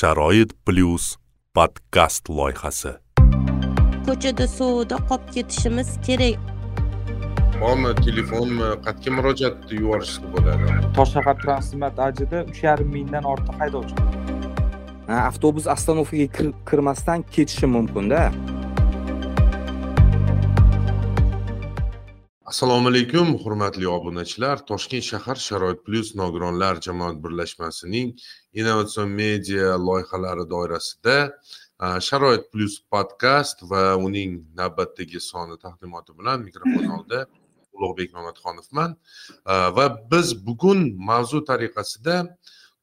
sharoit plyus podkast loyihasi. Ko'chada suvda qolib ketishimiz kerak. Bormi telefonmi? Qayerga murojaat yuborishsa bo'ladi toshshahartransport ajida uch yarim mingdan ortiq haydovchi. Avtobus остановкаga kirmasdan ketishi mumkinda assalomu alaykum hurmatli obunachilar. Toshkent shahar sharoit plyus nogironlar jamoat birlashmasining innovatsion media loyihalari doirasida sharoit plyus podkast va uning navbatdagi soni taqdimoti bilan mikrofon oldida ulug'bek mamatxonovman va biz bugun mavzu tariqasida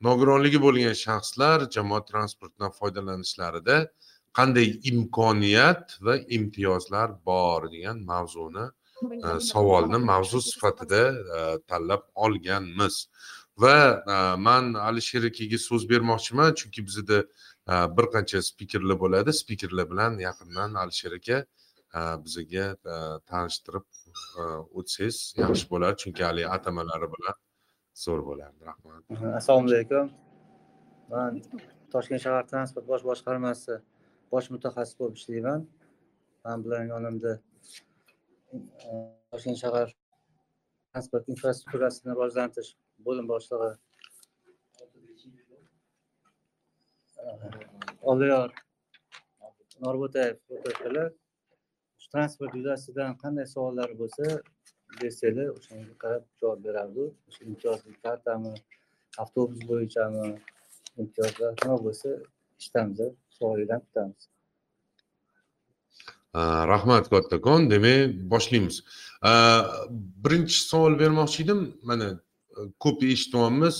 nogironligi bo'lgan shaxslar jamoat transportidan foydalanishlarida qanday imkoniyat va imtiyozlar bor degan mavzuni savolni mavzu sifatida tanlab olganmiz. Va man alisher akaga so'z bermoqchiman chunki bizada bir qancha spikerlar bo'ladi. Spikerlar bilan yaqindan alisher aka bizaga tanishtirib o'tsangiz yaxshi bo'lar. Chunki haligi atamalari bilan zo'r bo'lardi. Rahmat. Assalomu alaykum. Man toshkent shahar transport bosh boshqarmasi bosh mutaxassis bo'lib ishlayman. Man bilan yonimda toshkent shahar transport infrastrukturasini rivojlantirish bo'lim boshlig'i. Uh, Oldiyor norbo'tayev o'tiribdilar transport yuzasidan qanday savollar bo'lsa bersanglar o'shanga qarab javob beradi o'sha imtiyozli kartami avtobus bo'yichami imtiyozlar nima bo'lsa eshitamiz savolinglarni kutamiz. Rahmat kattakon demak boshlaymiz birinchi savol bermoqchi edim mana ko'p eshityapmiz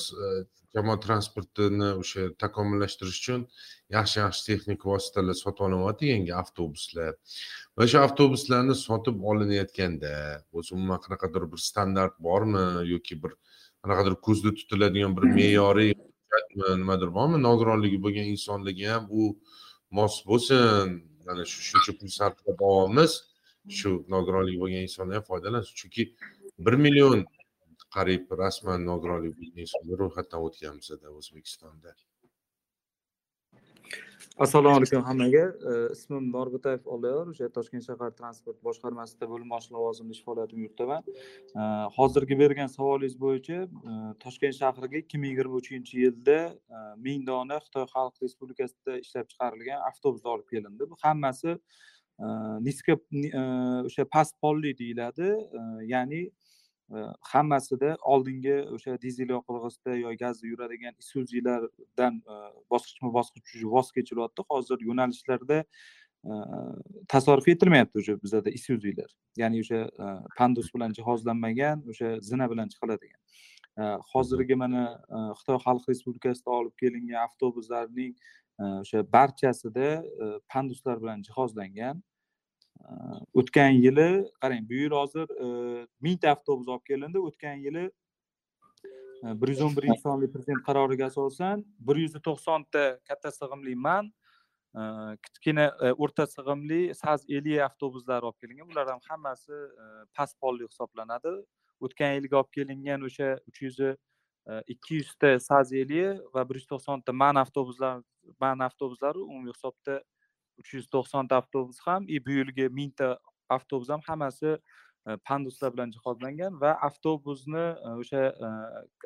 jamoat transportini o'sha takomillashtirish uchun yaxshi yaxshi texnik vositalar sotib olinyapti yangi avtobuslar va o'sha avtobuslarni sotib olinayotganda o'zi umuman qanaqadir bir standart bormi yoki bir qanaqadir ko'zda tutiladigan bir me'yoriy nimadir bormi nogironligi bo'lgan insonlarga ham u mos bo'lsin mana shu shuncha pul sarflab shu nogironligi bo'lgan insonlar ham foydalansin chunki bir million qariyb rasman nogironligi bo'lgan insonlar ro'yxatdan o'tganmiz o'zbekistonda assalomu alaykum hammaga. Ismim norbo'tayev oldiyor o'sha toshkent shahar transport boshqarmasida bo'lim boshlig'i lavozimida ish faoliyatimni yuritaman hozirgi bergan savolingiz bo'yicha toshkent shahriga ikki ming yigirma uchinchi yilda ming dona xitoy xalq respublikasida ishlab chiqarilgan avtobuslar olib kelindi. Bu hammasi niska o'sha past polli deyiladi. Ya'ni hammasida oldingi o'sha dizel yoqilg'isida yo gazda yuradigan isuzilardan bosqichma bosqich voz kechilyapti hozir yo'nalishlarda tasarruf etilmayapti уже bizada isuzilar ya'ni o'sha pandus bilan jihozlanmagan o'sha zina bilan chiqiladigan. Hozirgi mana xitoy xalq respublikasida olib kelingan avtobuslarning o'sha barchasida panduslar bilan jihozlangan o'tgan yili qarang bu yil hozir mingta avtobus olib kelindi. O'tgan yili bir yuz o'n birinchi sonli prezident qaroriga asosan bir yuz to'qsonta katta sig'imli man kichkina o'rta sig'imli saz ellik avtobuslari olib kelingan. Bular ham hammasi past polli hisoblanadi. O'tgan yilgi olib kelingan o'sha uch yuz ikki yuzta saz ellik va bir yuz to'qsonta man avtobuslar man avtobuslari umumiy hisobda uch yuz to'qsonta avtobus ham и bu yilgi mingta avtobus ham hammasi e, panduslar bilan jihozlangan va avtobusni e, o'sha e,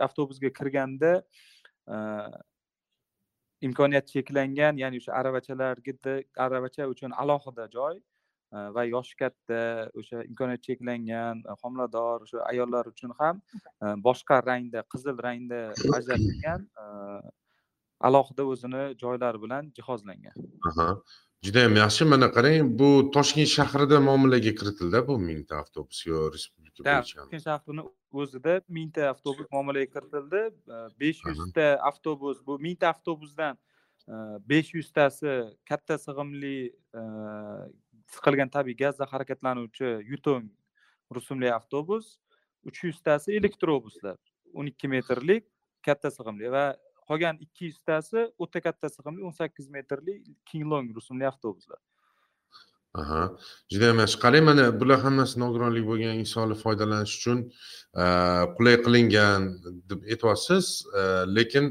avtobusga kirganda imkoniyati cheklangan ya'ni o'sha aravachalarga aravacha uchun alohida joy va yoshi katta o'sha imkoniyati cheklangan homilador o'sha ayollar uchun ham boshqa rangda qizil rangda ajratilgan alohida o'zini joylari bilan jihozlangan. Judayam yaxshi. Mana qarang bu toshkent shahrida muomalaga kiritildi bu mingta avtobus yo respublika bo'yicha? Toshkent shahrini o'zida mingta avtobus muomalaga kiritildi. Besh yuzta avtobus bu mingta avtobusdan besh yuztasi katta sig'imli siqilgan tabiiy gazda harakatlanuvchi yutung rusumli avtobus uch yuztasi elektrobuslar o'n ikki metrlik katta sig'imli va qolgan ikki yuztasi o'ta katta sig'imli o'n sakkiz metrli kinglong rusumli avtobuslar. Aha. Judayam yaxshi. Qarang mana bular hammasi nogironlik bo'lgan insonlar foydalanish uchun e, qulay qilingan deb aytyapsiz e, lekin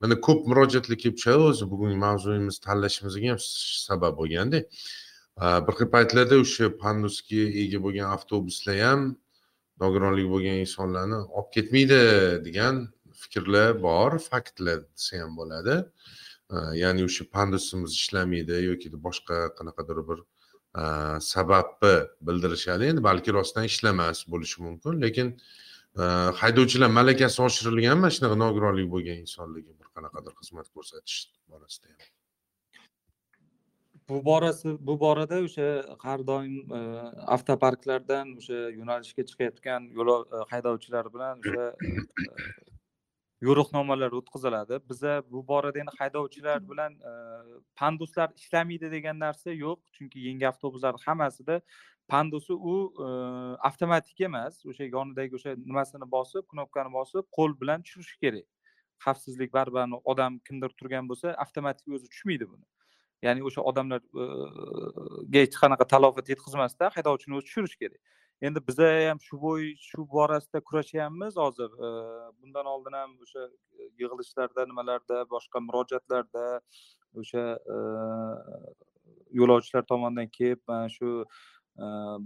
mana ko'p murojaatlar kelib tushadi o'zi. Bugungi mavzuyimizni tanlashimizga ham sabab bo'lganda e, bir xil paytlarda o'sha pandusga ega bo'lgan avtobuslar ham nogironligi bo'lgan insonlarni olib ketmaydi degan fikrlar bor faktlar desa ham bo'ladi. Ya'ni o'sha pandusimiz ishlamaydi yoki boshqa qanaqadir bir e, sababni bildirishadi. Endi balki rostdan ishlamas bo'lishi mumkin lekin e, haydovchilar malakasi oshirilganmi mana shunaqa nogironlik bo'lgan insonlarga bir qanaqadir xizmat ko'rsatish borasida ham. Bu borasi bu borada o'sha har doim e, avtoparklardan o'sha yo'nalishga chiqayotgan yo'lov haydovchilar bilan o'sha yo'riqnomalar o'tkaziladi. Biza bu borada endi haydovchilar bilan e, panduslar ishlamaydi degan narsa yo'q. Chunki yangi avtobuslar hammasida pandusi u avtomatik emas. O'sha yonidagi o'sha nimasini bosib knopkani bosib qo'l bilan tushirish kerak. Xavfsizlik baribir odam kimdir turgan bo'lsa avtomatik o'zi tushmaydi buni. Ya'ni o'sha odamlarga hech qanaqa talofat yetkazmasdan haydovchini o'zi tushirish kerak endi biza ham shu bo'y shu borasida kurashyapmiz hozir. Bundan oldin ham o'sha e, yig'ilishlarda nimalarda boshqa murojaatlarda o'sha yo'lovchilar tomonidan kelib mana shu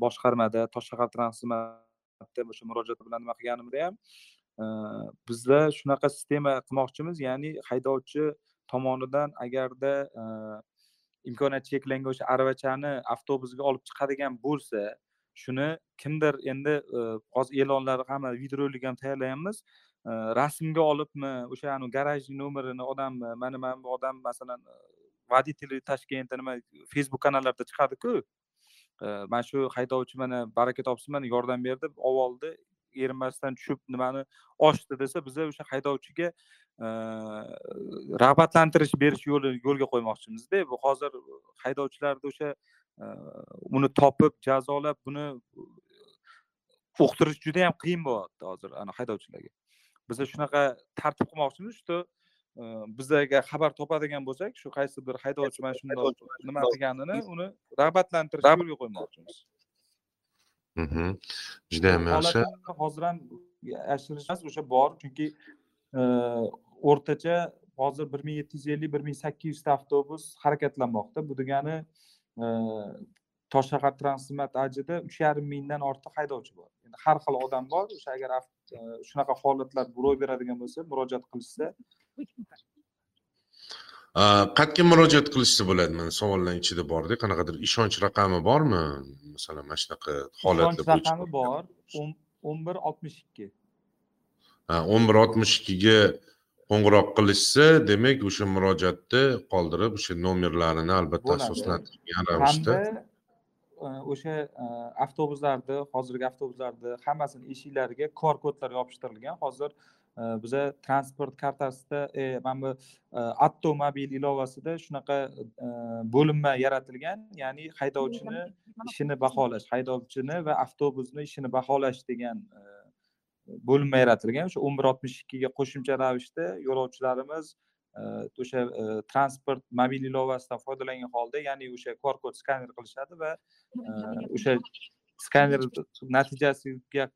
boshqarmada toshshahar tranxizmatda o'sha murojaat bilan nima qilganimda ham bizda shunaqa sistema qilmoqchimiz ya'ni haydovchi tomonidan agarda imkoniyati cheklangan o'sha aravachani avtobusga olib chiqadigan bo'lsa shuni kimdir endi e, hozir e'lonlar hamma videorolik ham tayyorlayapmiz. E, rasmga olibmi o'sha garajni nomerini odammi mana mana bu odam masalan e, водители toshkentda nima facebook kanallarda chiqadiku. Mana shu haydovchi mana baraka topsin mana yordam berdi olib oldi erinmasdan tushib nimani ochdi desa biza o'sha haydovchiga rag'batlantirish berish yo'li yo'lga qo'ymoqchimizda. Bu hozir haydovchilarni o'sha uni topib jazolab buni uqtirish juda yam qiyin bo'lyapti hozir ana haydovchilarga. Biza shunaqa tartib qilmoqchimiz что bizaga xabar topadigan bo'lsak shu qaysi bir haydovchi mana shundoq nima qilganini uni rag'batlantirish yo'lga qo'ymoqchimiz. Judayam yaxshi. hozir ham yashirish emas o'sha bor chunki o'rtacha hozir bir ming yetti yuz ellik bir ming sakkiz yuzta avtobus harakatlanmoqda. Bu degani toshshahar tranxizmat ajida uch yarim mingdan ortiq haydovchi bor. Endi har xil odam bor o'sha agar shunaqa holatlar ro'y beradigan bo'lsa murojaat qilishsa qayerga murojaat qilishsa bo'ladi? Mana savollarni ichida borda qanaqadir ishonch raqami bormi? Masalan mana shunaqa holatlar ishonch raqami bor. o'n bir oltmish ikki. O'n bir oltmish ikkiga qo'ng'iroq qilishsa demak o'sha murojaatni qoldirib o'sha nomerlarini albatta asoslantirilgan ravishda e, o'sha e, avtobuslarni hozirgi avtobuslarni hammasini eshiklariga qr kodlar yopishtirilgan. Hozir e, biza transport kartasida mana bu atto mobil ilovasida shunaqa bo'linma yaratilgan ya'ni haydovchini ishini baholash haydovchini va avtobusni ishini baholash degan bo'linma yaratilgan. O'sha o'n bir oltmish ikkiga qo'shimcha ravishda yo'lovchilarimiz e, o'sha e, transport mobil ilovasidan foydalangan holda ya'ni o'sha qr kod skaner qilishadi va e, o'sha skaner natijasiga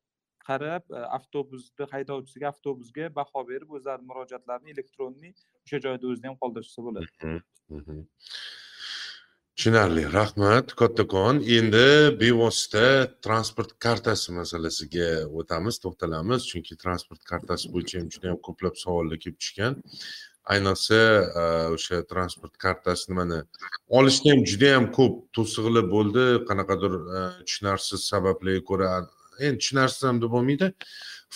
qarab avtobusni haydovchisiga avtobusga baho berib o'zlarini murojaatlarini elektronniy o'sha joyda o'zida ham qoldirishsa bo'ladi tushunarli rahmat. Kattakon endi bevosita transport kartasi masalasiga o'tamiz to'xtalamiz. Chunki transport kartasi bo'yicha ham juda yam ko'plab savollar kelib tushgan. Ayniqsa e, o'sha transport kartasini mana olishda ham juda yam ko'p to'siqlar bo'ldi. Qanaqadir e, tushunarsiz sabablarga ko'ra endi tushunarsiz ham deb bo'lmaydi.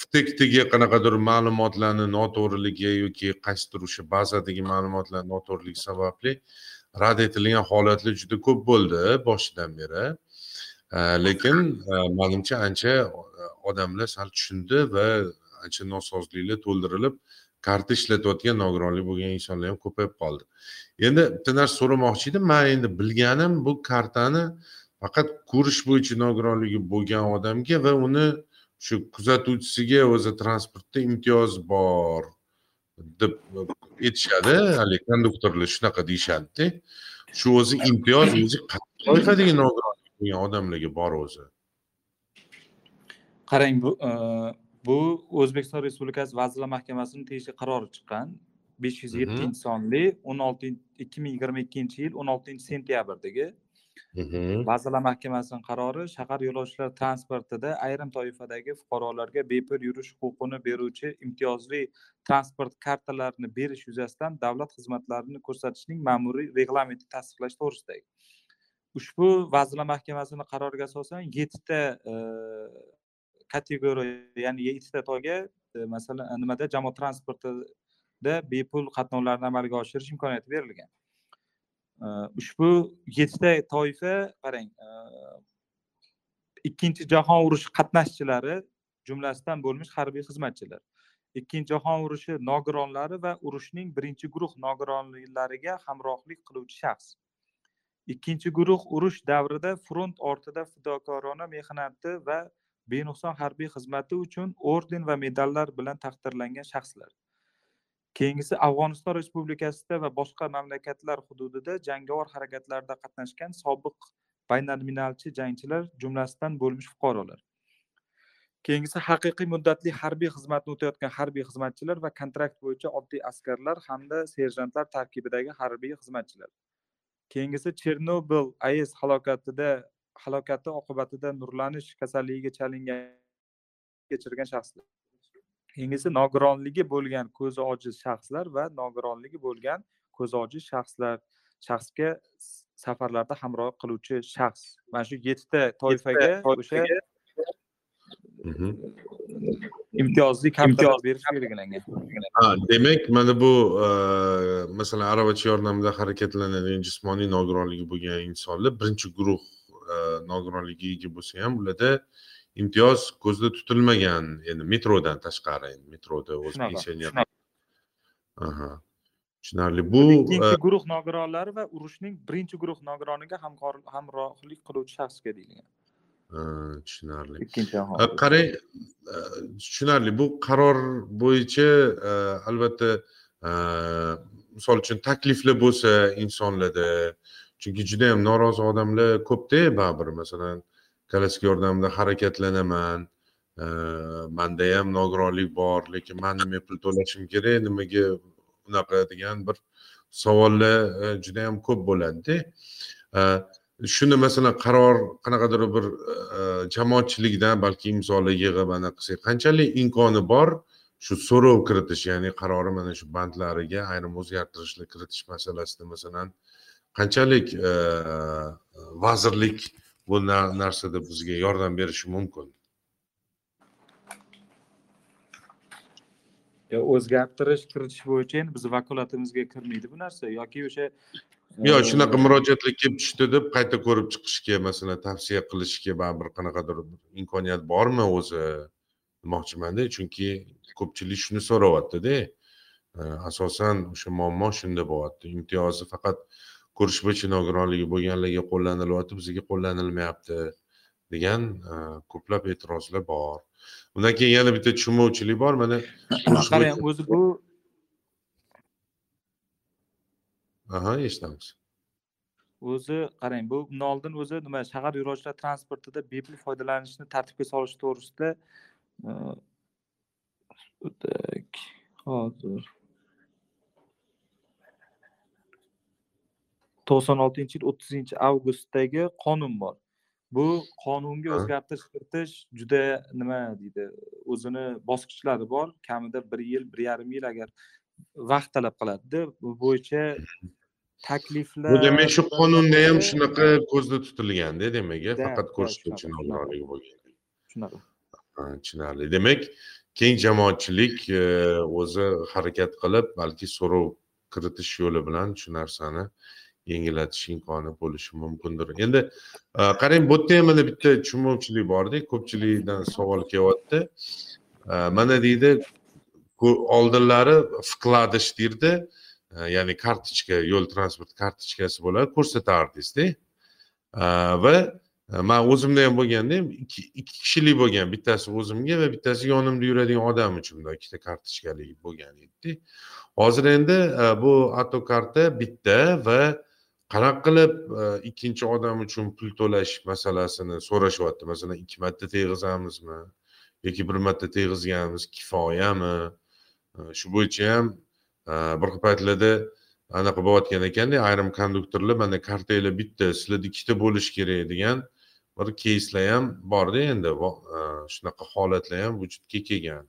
Vtekdagi qanaqadir ma'lumotlarni noto'g'riligi yoki qaysidir o'sha bazadagi ma'lumotlar noto'g'riligi sababli rad etilgan holatlar juda ko'p bo'ldi boshidan beri. Lekin e, manimcha ancha e, odamlar sal tushundi va ancha nosozliklar to'ldirilib karta ishlatayotgan nogironlik bo'lgan insonlar ham ko'payib qoldi. Endi bitta narsa so'ramoqchi edim man endi bilganim bu kartani faqat ko'rish bo'yicha nogironligi bo'lgan odamga va uni shu kuzatuvchisiga o'zi transportda imtiyoz bor. Deb aytishadi haligi konduktorlar shunaqa deyishadida shu o'zi imtiyoz o'zi toifadagi nogironlik bo'lgan odamlarga bor o'zi qarang bu e, bu o'zbekiston respublikasi vazirlar mahkamasini tegishli qarori chiqqan besh yuz Mhm. yettinchi sonli o'n oltinchi ikki ming yigirma ikkinchi yil o'n oltinchi sentyabrdagi Mhm. Vazirlar mahkamasining qarori shahar yo'lovchilar transportida ayrim toifadagi fuqarolarga bepul yurish huquqini beruvchi imtiyozli transport kartalarini berish yuzasidan davlat xizmatlarini ko'rsatishning ma'muriy reglamenti tasdiqlash to'g'risidagi ushbu vazirlar mahkamasining qaroriga asosan yettita kategoriya ya'ni yettita toifaga masalan nimada? Jamoat transportida bepul qatnovlarni amalga oshirish imkoniyati berilgan. Ushbu yettita toifa qarang ikkinchi jahon urushi qatnashchilari jumlasidan bo'lmish harbiy xizmatchilar. Ikkinchi jahon urushi nogironlari va urushning birinchi guruh nogironlariga hamrohlik qiluvchi shaxs. Ikkinchi guruh urush davrida front ortida fidokorona mehnati va benuqson harbiy xizmati uchun orden va medallar bilan taqdirlangan shaxslar. Keyingisi afg'oniston respublikasida va boshqa mamlakatlar hududida jangovar harakatlarda qatnashgan sobiq baynalminalchi jangchilar jumlasidan bo'lmish fuqarolar. Keyingisi haqiqiy muddatli harbiy xizmatni o'tayotgan harbiy xizmatchilar va kontrakt bo'yicha oddiy askarlar hamda serjantlar tarkibidagi harbiy xizmatchilar. Keyingisi chernobil aes halokatida halokati oqibatida nurlanish kasalligiga chalingan kechirgan shaxslar. Keyingisi nogironligi bo'lgan ko'zi ojiz shaxslar va nogironligi bo'lgan ko'zi ojiz shaxslar shaxsga safarlarda hamrohlik qiluvchi shaxs mana shu yettita toifaga o'sha Mhm. imtiyozli kartalar berish belgilangan Ha, demak mana bu e, masalan aravacha yordamida harakatlanadigan jismoniy nogironligi bo'lgan insonlar birinchi guruh e, nogironligiga ega bo'lsa ham ularda imtiyoz ko'zda tutilmagan endi metrodan tashqari endi metroda o'z pensioner tushunarli. Bu ikkinchi e, guruh nogironlari va urushning birinchi guruh nogironiga hamrohlik qiluvchi shaxsga deyilgan. Tushunarli. Ikkinchi qarang e, tushunarli. Bu qaror bo'yicha e, albatta misol uchun takliflar bo'lsa insonlarda chunki juda yam norozi odamlar ko'pda baribir. Masalan kolesika yordamida harakatlanaman. Manda ham nogironlik bor lekin man nima pul to'lashim kerak. Nimaga unaqa degan bir savollar e, juda yam ko'p bo'ladida. Shuni masalan qaror qanaqadir bir e, jamoatchilikdan balki imzolar yig'ib anaqa qilsak qanchalik imkoni bor? Shu so'rov kiritish ya'ni qarori mana shu bandlariga ayrim o'zgartirishlar kiritish masalasida masalan qanchalik e, vazirlik bu na- narsada bizga yordam berishi mumkin. O'zgartirish kiritish bo'yicha endi bizni vakolatimizga kirmaydi bu narsa yoki o'sha yo e, shunaqa murojaatlar kelib tushdi deb qayta ko'rib chiqishga masalan tavsiya qilishga baribir qanaqadir imkoniyat bormi o'zi demoqchimanda chunki ko'pchilik shuni so'rayaptida. E, asosan o'sha muammo shunda bo'lyapti. Imtiyozi faqat ko'rish bo'yicha nogironligi bo'lganlarga qo'llanilyapti bizga qo'llanilmayapti degan e, ko'plab e'tirozlar bor. Undan keyin yana bitta tushunmovchilik bor. Mana qarang o'zi bu aha eshitamiz o'zi qarang bu undan oldin o'zi nima shahar yo'lovchilar transportida bepul foydalanishni tartibga solish to'g'risida e, hozir to'qson oltinchi yil o'ttizinchi avgustdagi qonun bor. Bu qonunga o'zgartirish kiritish juda nima deydi o'zini bosqichlari bor. Kamida bir yil bir yarim yil agar vaqt talab qiladida bu bo'yicha takliflar bu demak shu qonunda ham shunaqa ko'zda tutilganda demak faqat shunaqa. nogironligi bo'lgan. Shunaqa tushunarli demak keng jamoatchilik e, o'zi harakat qilib balki so'rov kiritish yo'li bilan shu narsani yengillatish imkoni bo'lishi mumkindir. Endi e, qarang bu yerda ham mana bitta tushunmovchilik borda ko'pchilikdan savol kelyapti. E, mana deydi oldinlari вкладыш deydi. E, ya'ni kartochka yo'l transport kartochkasi bo'ladi ko'rsatardingizda va man o'zimda ham bo'lganda ham ikki kishilik bo'lgan bittasi o'zimga va bittasi yonimda yuradigan odam uchun bundoq ikkita kartochkali bo'lgan edida hozir endi bu karta bitta va qanaqa qilib e, ikkinchi odam uchun pul to'lash masalasini so'rashyapti? Masalan ikki marta teg'izamizmi? Yoki bir marta teg'izganimiz kifoyami? E, shu bo'yicha ham e, bir paytlarda anaqa bo'layotgan ekanda ayrim konduktorlar mana kartanglar bitta sizlarda ikkita bo'lishi kerak degan bir keyslar ham borda endi. Shunaqa holatlar ham vujudga kelgan.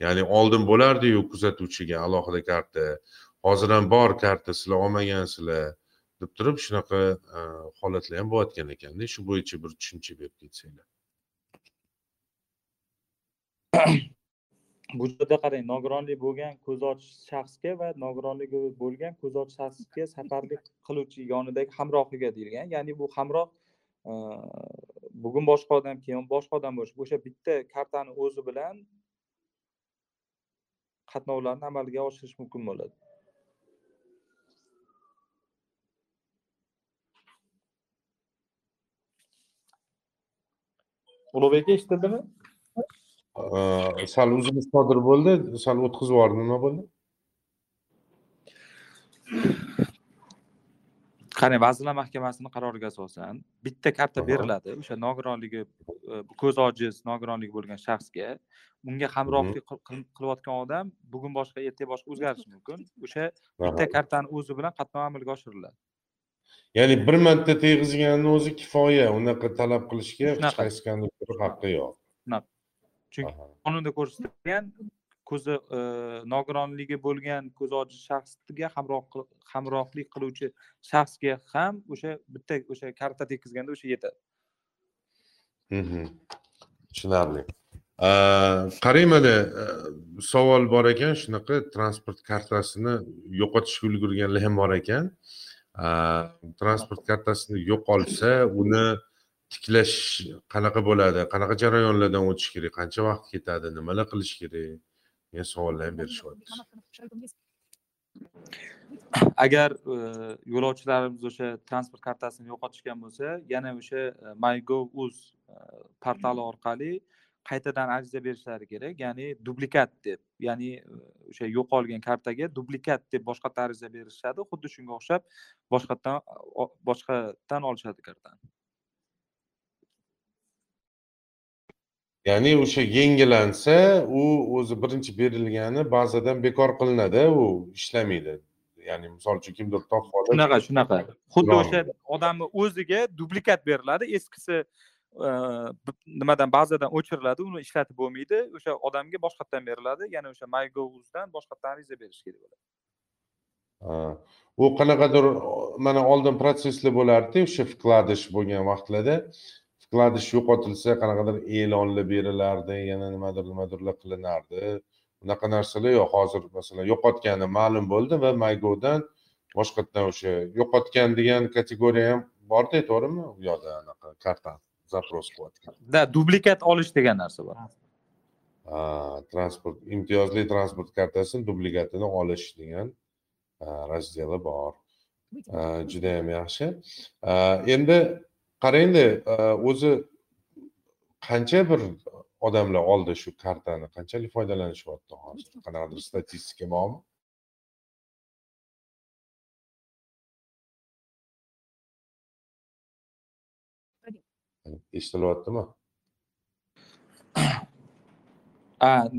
Ya'ni oldin bo'lardiyu kuzatuvchiga alohida karta. Hozir ham bor karta sizlar olmagansizlar. Deb turib shunaqa e, holatlar ham bo'layotgan ekanda. Shu bo'yicha bir tushuncha berib ketsanglar. Bu yerda qarang nogironlik bo'lgan ko'z ochish shaxsga va nogironligi bo'lgan ko'z ochish shaxsga safarlik qiluvchi yonidagi hamrohiga deyilgan. Ya'ni bu hamroh e, bugun boshqa odam keyin boshqa odam bo'lishi. O'sha bitta kartani o'zi bilan qatnovlarni amalga oshirish mumkin bo'ladi. Ulug'bek aka eshitildimi? Sal uzilish sodir bo'ldi sal o'tkazib yubordi nima bo'ldi? Qarang vazirlar mahkamasini qaroriga asosan bitta karta beriladi. O'sha nogironligi e, ko'z ojiz nogironligi bo'lgan shaxsga unga hamrohlik qil- qil- qilayotgan odam bugun boshqa ertaga boshqa o'zgarishi mumkin. O'sha bitta kartani o'zi bilan qatnov amalga oshiriladi ya'ni bir marta teg'izganni o'zi kifoya unaqa talab qilishga hech qaysi konduktor haqqi yo'q. Chunki qonunda ko'rsatilgan ko'zi e, nogironligi bo'lgan ko'z ojiz shaxsga hamroh hamrohlik qiluvchi shaxsga ham o'sha bitta o'sha karta tekizganda o'sha yetadi. Mhm. tushunarli. A, qarang mana a, savol bor ekan shunaqa transport kartasini yo'qotishga ulgurganlar ham bor ekan transport kartasini yo'qolsa uni tiklash qanaqa bo'ladi? Qanaqa jarayonlardan o'tish kerak? Qancha vaqt ketadi? Nimalar qilish kerak? Degan savollar ham berishyapti agar e, yo'lovchilarimiz o'sha transport kartasini yo'qotishgan bo'lsa yana o'sha e, mygov.uz e, portali orqali qaytadan ariza berishlari kerak. Ya'ni dublikat deb ya'ni o'sha yo'qolgan kartaga dublikat deb boshqatdan ariza berishadi. Xuddi shunga o'xshab boshqatdan boshqatdan olishadi kartani. Ya'ni o'sha yangilansa u o'zi birinchi berilgani ba'zadan bekor qilinadi u ishlamaydi. Ya'ni misol uchun kimdir topib olib shunaqa shunaqa. Xuddi o'sha odamni o'ziga dublikat beriladi. Eskisi nimadan bazadan o'chiriladi uni ishlatib bo'lmaydi. O'sha odamga boshqatdan beriladi. Yana o'sha mygov.uzdan boshqatdan ariza berish kerak bo'ladi. U qanaqadir mana oldin protsesslar bo'lardi o'sha vkladish bo'lgan vaqtlarda. Vkladish yo'qotilsa qanaqadir e'lonlar berilardi yana nimadir nimadirlar qilinardi. Unaqa narsalar yo'q. Hozir masalan yo'qotgani ma'lum bo'ldi va maygovdan boshqatdan o'sha yo'qotgan degan kategoriya ham borda to'g'rimi? U yoqda anaqa karta. Запрос qilayotgan da dublikat olish degan narsa bor. Transport imtiyozli transport kartasini dublikatini olish degan razdeli bor judayam yaxshi. Endi qarangda o'zi qancha bir odamlar oldi shu kartani? Qanchalik foydalanishyapti hozir? Qanaqadir statistika bormi eshitilyaptimi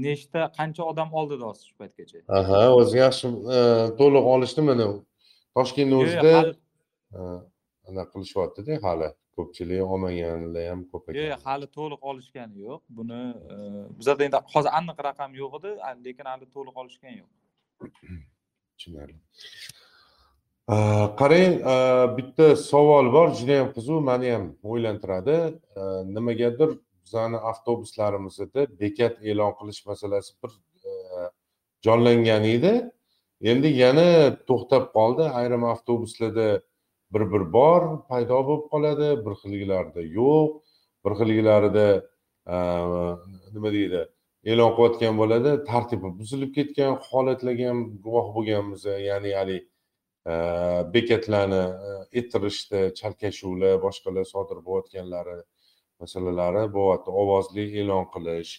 nechta qancha odam oldi shu paytgacha aha o'zi yaxshi ha, to'liq olishni mana toshkentni o'zida anaqa qilishyaptida hali ko'pchilik olmaganlar ham ko'p yo'q yo'q ekan hali to'liq olishgani yo'q. Buni e, bizada endi hozir aniq raqam yo'q edi lekin hali to'liq olishgani yo'q. Tushunarli Э, qarang э, bitta savol bor judayam qiziq mani ham o'ylantiradi. Э, nimagadir bizani avtobuslarimizda bekat e'lon qilish masalasi bir e, jonlangan edi. Endi yana to'xtab qoldi. Ayrim avtobuslarda bir bir bor paydo bo'lib qoladi bir xilgilarida yo'q. Bir xilgilarida e, nima deydi e'lon qilayotgan bo'ladi tartibi buzilib ketgan holatlarga ham guvoh bo'lganmiz ya'ni haligi bekatlarni e, ettirishda chalkashuvlar boshqalar sodir bo'layotganlari masalalari bo'lyapti ovozli e'lon qilish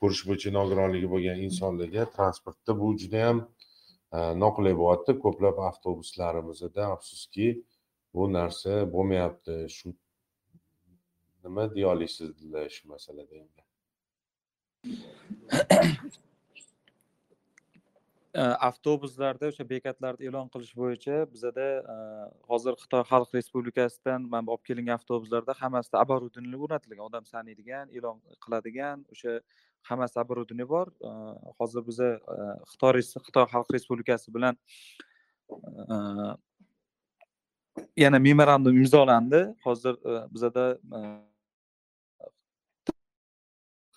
ko'rish bo'yicha nogironligi bo'lgan insonlarga transportda bu judayam e, noqulay bo'lyapti. Ko'plab avtobuslarimizda afsuski bu narsa bo'lmayapti. Shu nima deya olasizlar shu masalada endi? Avtobuslarda o'sha bekatlarda e'lon qilish bo'yicha bizada hozir xitoy xalq respublikasidan mana bu olib kelingan avtobuslarda hammasida оборудование o'rnatilgan odam saniydigan e'lon qiladigan o'sha hammasi оборудование bor. Hozir biza xitoy xitoy xalq respublikasi bilan yana memorandum imzolandi. Hozir bizada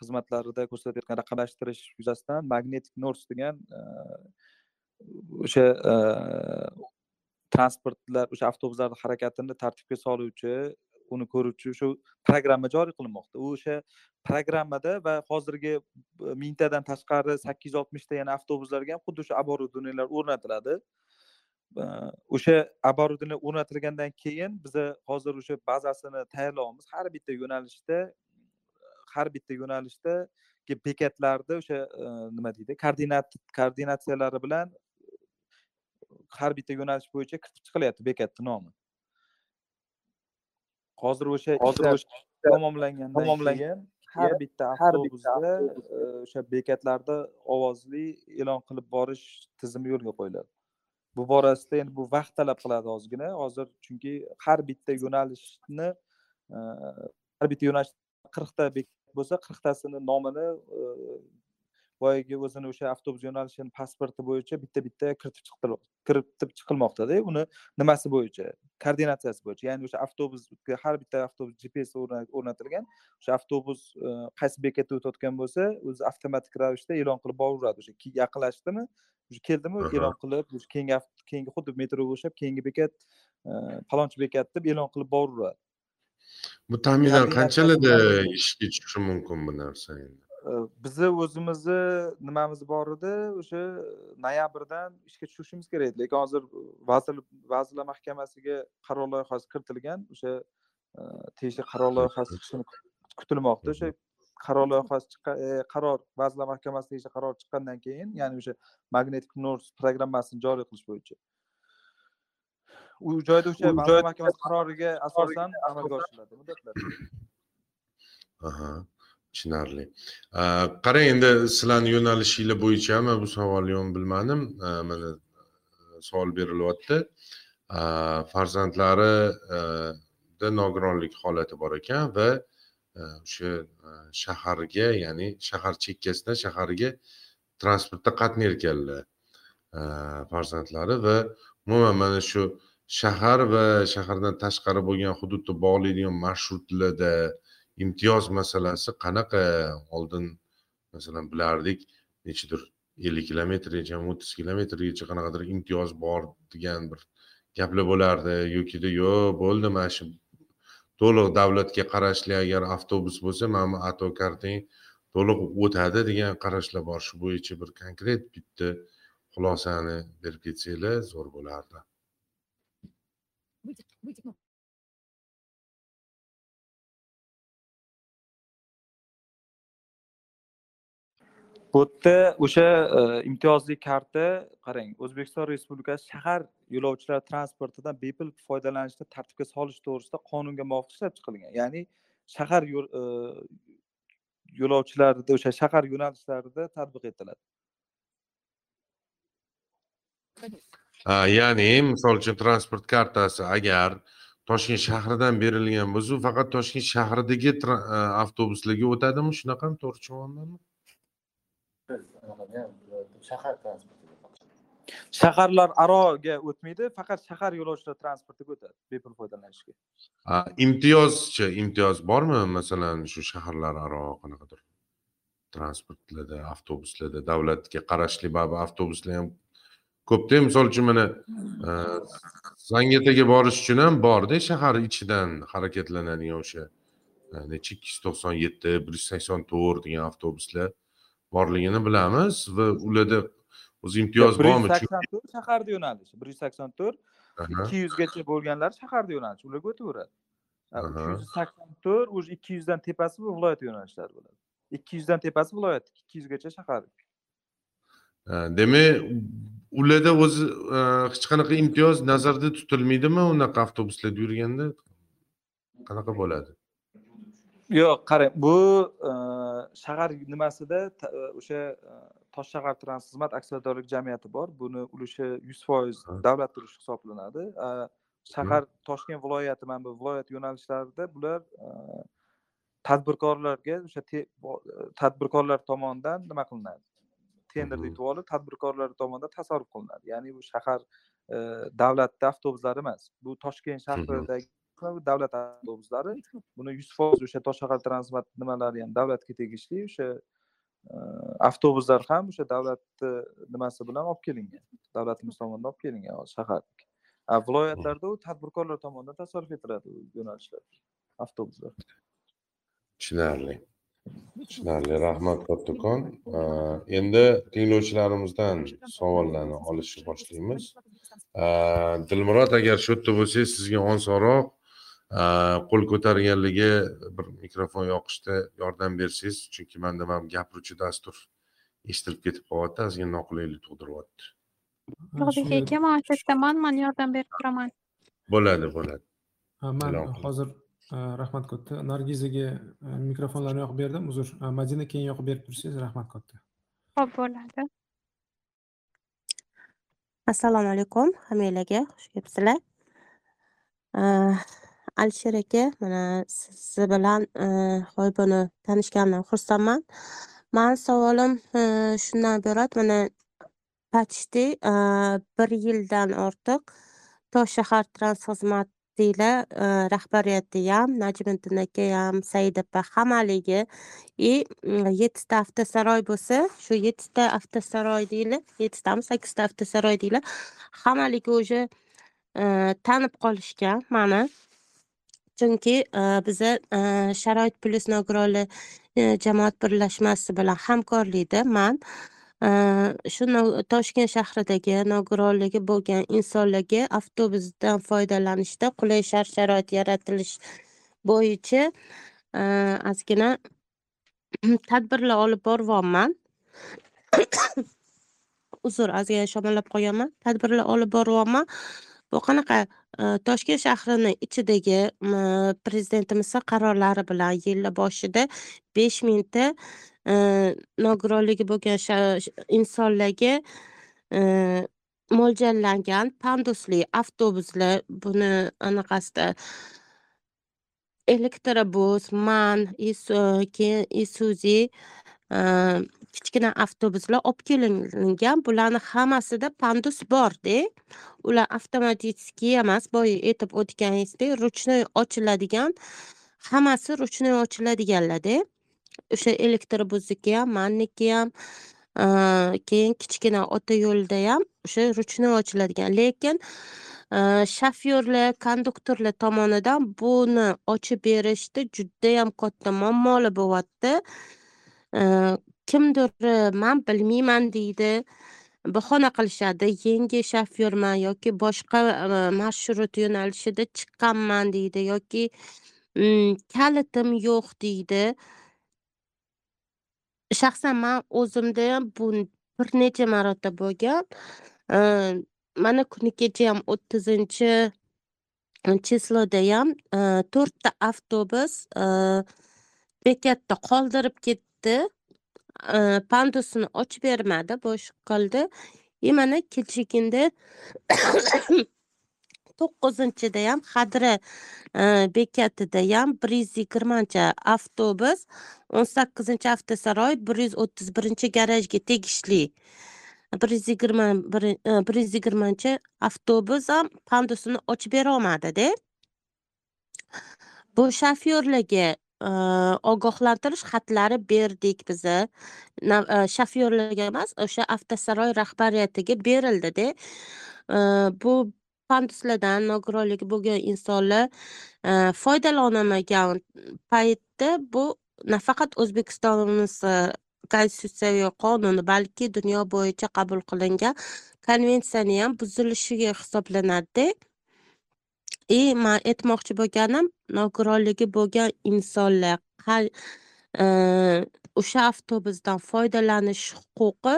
xizmatlarida ko'rsatayotgan raqamlashtirish yuzasidan magnetic north degan o'sha transportlar o'sha avtobuslarni harakatini tartibga soluvchi uni ko'ruvchi shu programma joriy qilinmoqda. U o'sha programmada va hozirgi e, mingtadan tashqari sakkiz yuz oltmishta yana avtobuslarga ham xuddi o'sha оборудованиелар o'rnatiladi. O'sha оборудование o'rnatilgandan keyin biza hozir o'sha bazasini tayyorlayapmiz har bitta yo'nalishda har bitta yo'nalishdagi bekatlarni o'sha e, nima deydi koordinat koordinatsiyalari bilan har bitta yo'nalish bo'yicha kiritib chiqilyapti bekatni nomi. Hozir o'sha ishlar tamomlangandan keyin har bitta avtobusda e, o'sha bekatlarda ovozli e'lon qilib borish tizimi yo'lga qo'yiladi. Bu borasida endi bu vaqt talab qiladi ozgina. Hozir chunki har bitta yo'nalishni e, har bitta yo'nalish qirqta bekat bo'lsa qirqtasini nomini e, boyagi o'zini o'sha avtobus yo'nalishini pasporti bo'yicha bitta bitta kiritib kiritib chiqilmoqdada. Uni nimasi bo'yicha? Koordinatsiyasi bo'yicha. Ya'ni o'sha avtobusga har bitta avtobus gps o'rna- o'rnatilgan o'sha avtobus e, qaysi bekatda o'tayotgan bo'lsa o'zi avtomatik ravishda e'lon qilib boraveradi. O'sha yaqinlashdimi? Keldimi? E'lon qilib keyingi keyingi xuddi metroga o'xshab keyingi bekat e, palonchi bekat deb e'lon qilib boraveradi bu taxminan qanchalarda ishga tushishi mumkin bu narsa endi E, bizni o'zimizni nimamiz bor edi o'sha noyabrdan ishga tushishimiz kerak edi lekin hozir vazir vazirlar mahkamasiga qaror loyihasi kiritilgan o'sha e, tegishli qaror loyihasi chiqishini kut- kutilmoqda. O'sha qaror loyihasi chiqqan e, qaror vazirlar mahkamasi tegishli qaror chiqqandan keyin ya'ni o'sha magnetic north programmasini joriy qilish bo'yicha u joyda o'sha vazirlar mahkamasi qaroriga asosan amalga oshiriladi muddatlar. Aha tushunarli. Qarang endi sizlarni yo'nalishinglar bo'yicha man bu savolni ham bilmadim. Mana savol berilyapti. A, farzandlari e, da nogironlik holati bor ekan va o'sha shaharga ya'ni shahar chekkasidan shaharga transportda qatnayotganlar farzandlari va umuman mana shu shahar va shahardan tashqari bo'lgan hududni bog'laydigan marshrutlarda imtiyoz masalasi qanaqa? Oldin masalan bilardik nechadir ellik kilometrgacha o'ttiz kilometrgacha qanaqadir imtiyoz bor degan bir gaplar bo'lardi. Yokida yo'q bo'ldi mana shu to'liq davlatga qarashli agar avtobus bo'lsa mana bu ato kartang to'liq o'tadi degan qarashlar bor. Shu bo'yicha bir konkret bitta xulosani berib ketsanglar zo'r bo'lardi. Bu yerda o'sha e, imtiyozli karta qarang o'zbekiston respublikasi shahar yo'lovchilar transportidan bepul foydalanishni tartibga solish to'g'risida qonunga muvofiq ishlab chiqilgan. Ya'ni shahar e, yo'lovchilarida o'sha shahar yo'nalishlarida tatbiq etiladi ya'ni misol uchun transport kartasi agar toshkent shahridan berilgan bo'lsa u faqat toshkent shahridagi a, avtobuslarga o'tadimi? Shunaqami to'g'ri tushunganmanmi shahar transportiga shaharlar aroga o'tmaydi faqat shahar yo'lovchilar transportiga o'tadi bepul foydalanishga. Ha, imtiyozchi imtiyoz bormi? Masalan shu shaharlararo qanaqadir? Transportlarda avtobuslarda davlatga qarashli baribir avtobuslar ham ko'pda misol uchun mana e, zangiotaga borish uchun ham borda shahar ichidan harakatlanadigan o'sha e, necha ikki yuz to'qson yetti bir yuz sakson to'rt degan avtobuslar borligini bilamiz va ularda o'zi imtiyoz bir yuz bormi? Sakson to'rt shaharda yo'nalishi bir yuz sakson to'rt ikki yuzgacha bo'lganlar shaharda yo'nalish ularga o'taveradi. Uch yuz sakson to'rt уже ikki yuzdan tepasi bu viloyat yo'nalishlari bo'ladi. Ikki yuzdan tepasi viloyat ikki yuzgacha shahar. Ha, demak ularda o'zi e, hech qanaqa imtiyoz nazarda tutilmaydimi unaqa avtobuslarda yurganda? Qanaqa bo'ladi? Yo'q qarang bu e, shahar nimasida e, o'sha e, toshshahar xizmat aksiyadorlik jamiyati bor. Buni ulushi yuz foiz davlat ulushi hisoblanadi. Shahar toshkent viloyati mana bu viloyat yo'nalishlarida bular tadbirkorlarga o'sha tadbirkorlar tomonidan nima qilinadi tenderda Mhm. yutib olib tadbirkorlar tomonidan tasarruf qilinadi. Ya'ni bu shahar e, davlatni avtobuslari emas. Bu toshkent shahridagi davlat avtobuslari. Buni yuz foiz o'sha toshshahar transport nimalari ham davlatga tegishli o'sha e, avtobuslar ham o'sha davlatni nimasi bilan olib kelingan. Davlatimiz tomonidan olib kelingan a viloyatlarda u tadbirkorlar tomonidan tasarruf etiladi yo'nalishlar avtobuslar. Tushunarli tushunarli rahmat kattakon endi tinglovchilarimizdan savollarni olishni boshlaymiz. Dilmurod agar shu yerda bo'lsangiz sizga osonroq qo'l ko'targanligi bir mikrofon yoqishda yordam bersangiz chunki manda mana bu gapiruvchi dastur eshitilib ketib qolyapti ozgina noqulaylik tug'diryapti ulug'bek aka man shu yerdaman man yordam berib turaman bo'ladi bo'ladi. Ha, man hozir rahmat katta nargizaga e, mikrofonlarni yoqib berdim uzr E, madina keyin yoqib berib tursangiz rahmat katta ho'p bo'ladi. Assalomu alaykum hammanglarga xush kelibsizlar. Ah, alisher aka mana siz bilan ah, g'oyibona tanishganimdan xursandman. Mani savolim ah, shundan iborat mana почти ah, bir yildan ortiq toshshahar xizmatilar E, rahbariyati ham najmiddin aka ham said opa hammaligi и e, yettita avtosaroy bo'lsa shu yettita avtosaroy deylik yettitami sakkizta avtosaroy deylik hammaligi уже e, tanib qolishgan mani chunki biza sharoit plyus nogironlar jamoat birlashmasi bilan hamkorlikda man shu no- toshkent shahridagi nogironligi bo'lgan insonlarga avtobusdan foydalanishda qulay shart sharoit yaratilish bo'yicha ah, ozgina tadbirlar olib boryapman uzr ozgina shamollab qolganman. Tadbirlar olib boryapman bu qanaqa? Toshkent shahrini ichidagi mm, prezidentimizni qarorlari bilan yil boshida besh mingta nogironligi bo'lgan insonlarga mo'ljallangan pandusli avtobuslar buni anaqasida elektrobus man keyin isuzi kichkina avtobuslar olib kelingan. Bularni hammasida pandus borda. Ular avtomatический emas boya aytib o'tganingizdek ruchnoy ochiladigan hammasi ruchnoy ochiladiganlarda. O'sha elektrobusniki ham manniki ham keyin kichkina ota yo'lda ham o'sha ruchnoy ochiladigan. Lekin shofyorlar konduktorlar tomonidan buni ochib berishda judayam katta muammolar bo'lyapti. Kimdir man bilmayman deydi. Bahona qilishadi. Yangi shofyorman yoki boshqa marshrut yo'nalishida chiqqanman deydi yoki hmm, kalitim yo'q deydi. Shaxsan man o'zimda ham bu bir necha marota bo'lgan. Mana kuni kecha ham o'ttizinchi chislodayam ham to'rtta avtobus bekatda qoldirib ketdi. Pandusini ochib bermadi bo'sh qildi и e, mana kechagina to'qqizinchidayam xadra e, bekatida ham bir yuz yigirmanchi avtobus o'n sakkizinchi avtosaroy bir yuz o'ttiz birinchi garajga tegishli. bir yuz yigirma bir e, yuz yigirmanchi avtobus ham pandusini ochib berolmadida. Bu shofyorlarga e, ogohlantirish xatlari berdik biza. Shofyorlarga emas o'sha avtosaroy rahbariyatiga berildida. Bu panduslardan nogironligi bo'lgan insonlar e, foydalanamagan paytda bu nafaqat o'zbekistonimiz e, konstitutsiyaviy qonuni balki dunyo bo'yicha qabul qilingan konvensiyani ham buzilishiga hisoblanadida и man aytmoqchi bo'lganim nogironligi bo'lgan insonlar e, o'sha avtobusdan foydalanish huquqi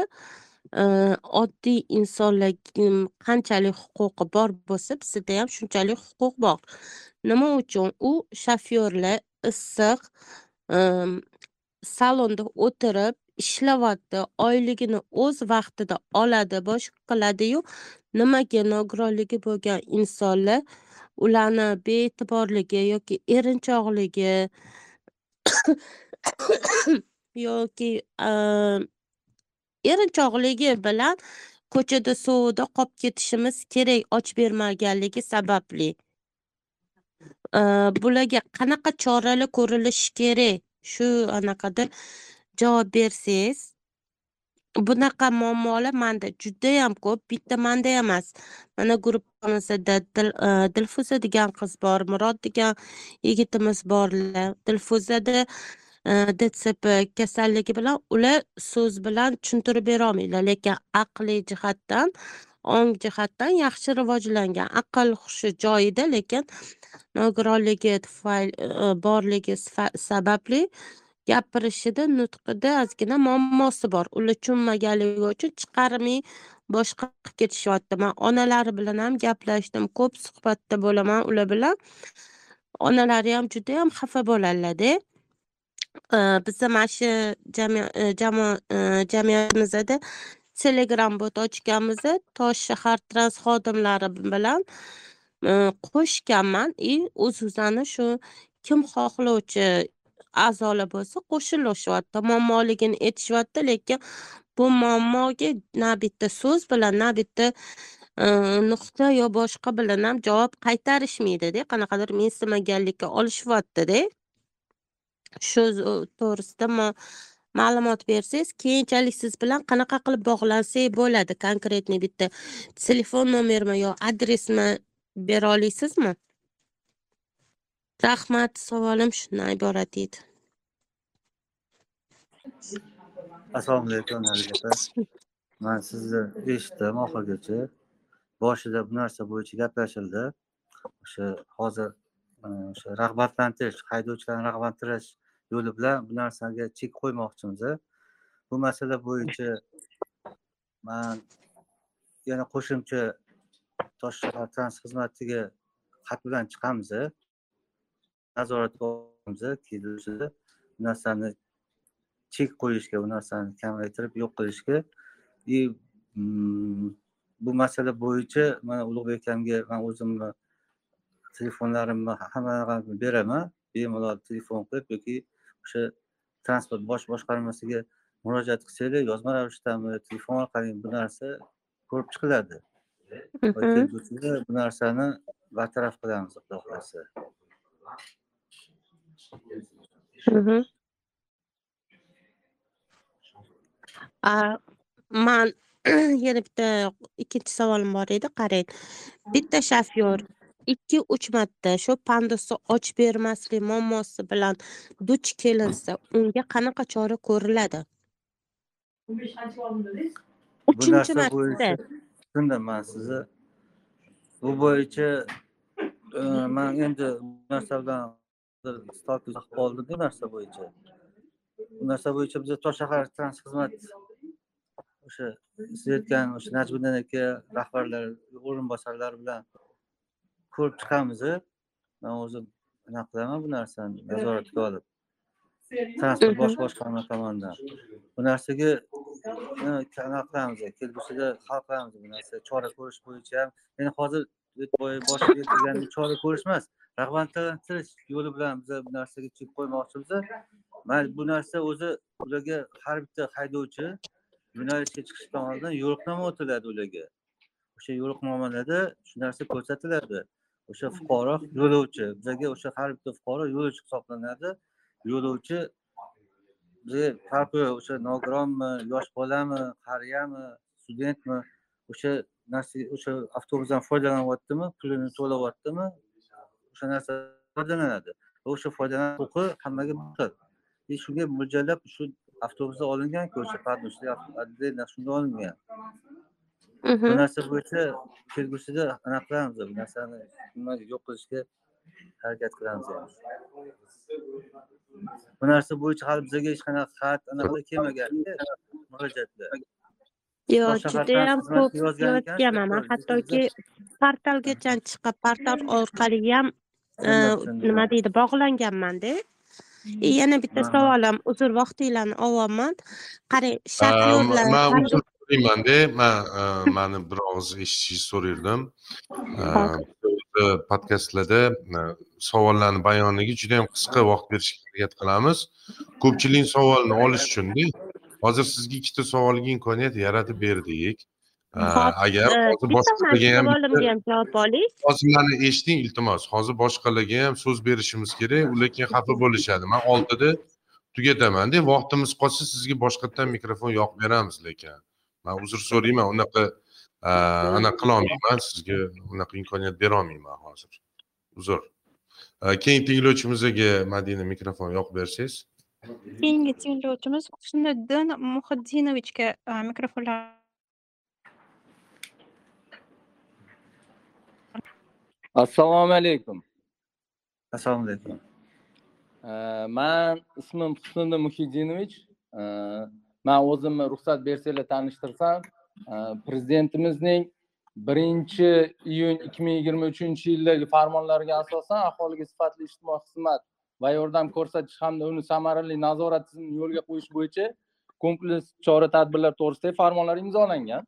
oddiy insonlarga qanchalik huquqi bor bo'lsa bizda ham shunchalik huquq bor. Nima uchun? U shofyorlar issiq salonda o'tirib ishlayapti oyligini o'z vaqtida oladi boshqa qiladiyu nimaga nogironligi bo'lgan insonlar ularni bee'tiborligi yoki erinchoqligi yoki erinchoqligi bilan ko'chada suvda qolib ketishimiz kerak och bermaganligi sababli. Bularga qanaqa choralar ko'rilishi kerak? Shu anaqada javob bersangiz. Bunaqa muammolar manda judayam ko'p. Bitta manda emas. Mana gruppamizda dilfuza degan qiz bor murod degan yigitimiz borlar dilfuzada Э, dtsp kasalligi bilan ular so'z bilan tushuntirib berolmaydilar. Lekin aqliy jihatdan ong jihatdan yaxshi rivojlangan. Aql hushi joyida lekin nogironligi tufayli e, borligi sababli gapirishida nutqida ozgina muammosi bor. Ular tushunmaganligi uchun chiqarmay boshqa qilib ketishyapti. Man onalari bilan ham gaplashdim ko'p suhbatda bo'laman. Ular bilan onalari ham judayam xafa bo'ladilarda biza mana shu jamiyatimizda e, e, telegram bot ochganmiz tosh shahar trans xodimlari bilan e, qo'shganman. И o'z o'zani shu kim xohlovchi a'zolar bo'lsa qo'shilishyapti muammoligini aytishyapti lekin bu muammoga na bitta so'z bilan na bitta nuqta yo boshqa bilan ham javob qaytarishmaydida. Qanaqadir mensimaganlikka olishyaptida. Shu to'g'risida ma'lumot bersangiz keyinchalik siz bilan qanaqa qilib bog'lansak bo'ladi? Konkretniy bitta telefon nomermi yo adresmi bera olasizmi? Rahmat savolim shundan iborat edi assalomu alaykum nariga opa man sizni eshitdim oxirigacha. Boshida bu narsa bo'yicha gaplashildi. O'sha hozir o'sha rag'batlantirish haydovchilarni rag'batlantirish yo'li bilan bu narsaga chek qo'ymoqchimiz bu masala bo'yicha man yana qo'shimcha toshshahartrans trans xizmatiga xat bilan chiqamiz nazoratga olamiz kelishida bu narsani chek qo'yishga bu narsani kamaytirib yo'q qilishga. И mm, bu masala bo'yicha mana ulug'bek akamga man o'zimni telefonlarimni hamma beraman bemalol telefon qilib yoki o'sha transport bosh boshqarmasiga murojaat qilsanglar yozma ravishdami telefon orqali bu narsa ko'rib chiqiladi. Bu narsani bartaraf qilamiz xudo xohlasa. Man yana bitta ikkinchi savolim bor edi qarang. Bitta shofyor ikki uch marta shu pandusni ochib bermaslik muammosi bilan duch kelinsa unga qanaqa chora ko'riladi? Uchinchi marta. tushundim man sizni bu bo'yicha e, man endi bu narsa bilan qoldim bu narsa bo'yicha. Bu narsa bo'yicha biza toshshahar trans xizmat o'sha siz aytgan o'sha najmiddin aka rahbarlar o'rinbosarlari bilan ko'rib chiqamiz man o'zim anaqa qilaman bu narsani. Nazoratga olib. Transport bosh boshqarma tomonidan. Bu narsaga anaqa qilamiz kelgusida hal qilamiz bu narsa. Chora ko'rish bo'yicha ham. Endi hozir boshqa chora ko'rish emas. Rag'batlantirish yo'li bilan biz bu narsaga chek qo'ymoqchimiz man bu narsa o'zi ularga har bitta haydovchi yo'nalishga chiqishdan oldin yo'riqnoma o'tiladi ularga. O'sha yo'riqnomalarda shu narsa ko'rsatiladi o'sha fuqaro yo'lovchi bizga o'sha har bitta fuqaro yo'lovchi hisoblanadi. Yo'lovchi bizga farqi yo'q o'sha nogironmi yosh bolami qariyami studentmi o'sha narsa o'sha avtobusdan foydalanyaptimi pulini to'layaptimi o'sha narsa foydalanadi. Va o'sha foydalanish huquqi hammaga bir xil e, shunga mo'ljallab shu avtobusda olinganku o'sha отдельно shunda olingan. Bu narsa bo'yicha kelgusida anaqa qilamiz? Bu narsani nimaga yo'q qilishga harakat qilamiz bu narsa bo'yicha hali bizaga hech qanaqa xat anaqa kelmaganda murojaatlar. Yo'q judayam ko'p yozganman. Hattoki portalgacha chiqib portal orqali ham tushundim. nima deydi bog'langanmanda E, yana bitta savolim uzr vaqtinglarni olyapman qarang shofyorlar man so'raymanda man e, mani bir og'iz eshitishni so'rardim podkastlarda e, savollarni bayoniga juda yam qisqa vaqt berishga harakat qilamiz ko'pchilik savolni olish uchunda hozir sizga ikkita savolga imkoniyat yaratib berdik E, agar e, hozir boshqalarga ham savolimga ham javob oling. Hozir mani eshiting iltimos. Hozir boshqalarga ham so'z berishimiz kerak ular keyin xafa bo'lishadi. Man oltida tugatamanda vaqtimiz qolsa sizga boshqatdan mikrofon yoqib beramiz lekin man uzr so'rayman unaqa anaqa qilolmayman sizga unaqa imkoniyat berolmayman hozir. Uzr. Keyingi tinglovchimizga madina mikrofon yoqib bersangiz. Keyingi tinglovchimiz Husniddin Muhiddinovichga mikrofonlar. Assalomu alaykum. Assalomu alaykum. Man ismim husniddin muhiddinovich man o'zimni ruxsat bersanglar tanishtirsam e, prezidentimizning birinchi iyun ikki ming yigirma uchinchi yildagi farmonlariga asosan aholiga sifatli ijtimoiy xizmat va yordam ko'rsatish hamda uni samarali nazorat tizimini yo'lga qo'yish bo'yicha kompleks chora tadbirlar to'g'risidagi farmonlar imzolangan.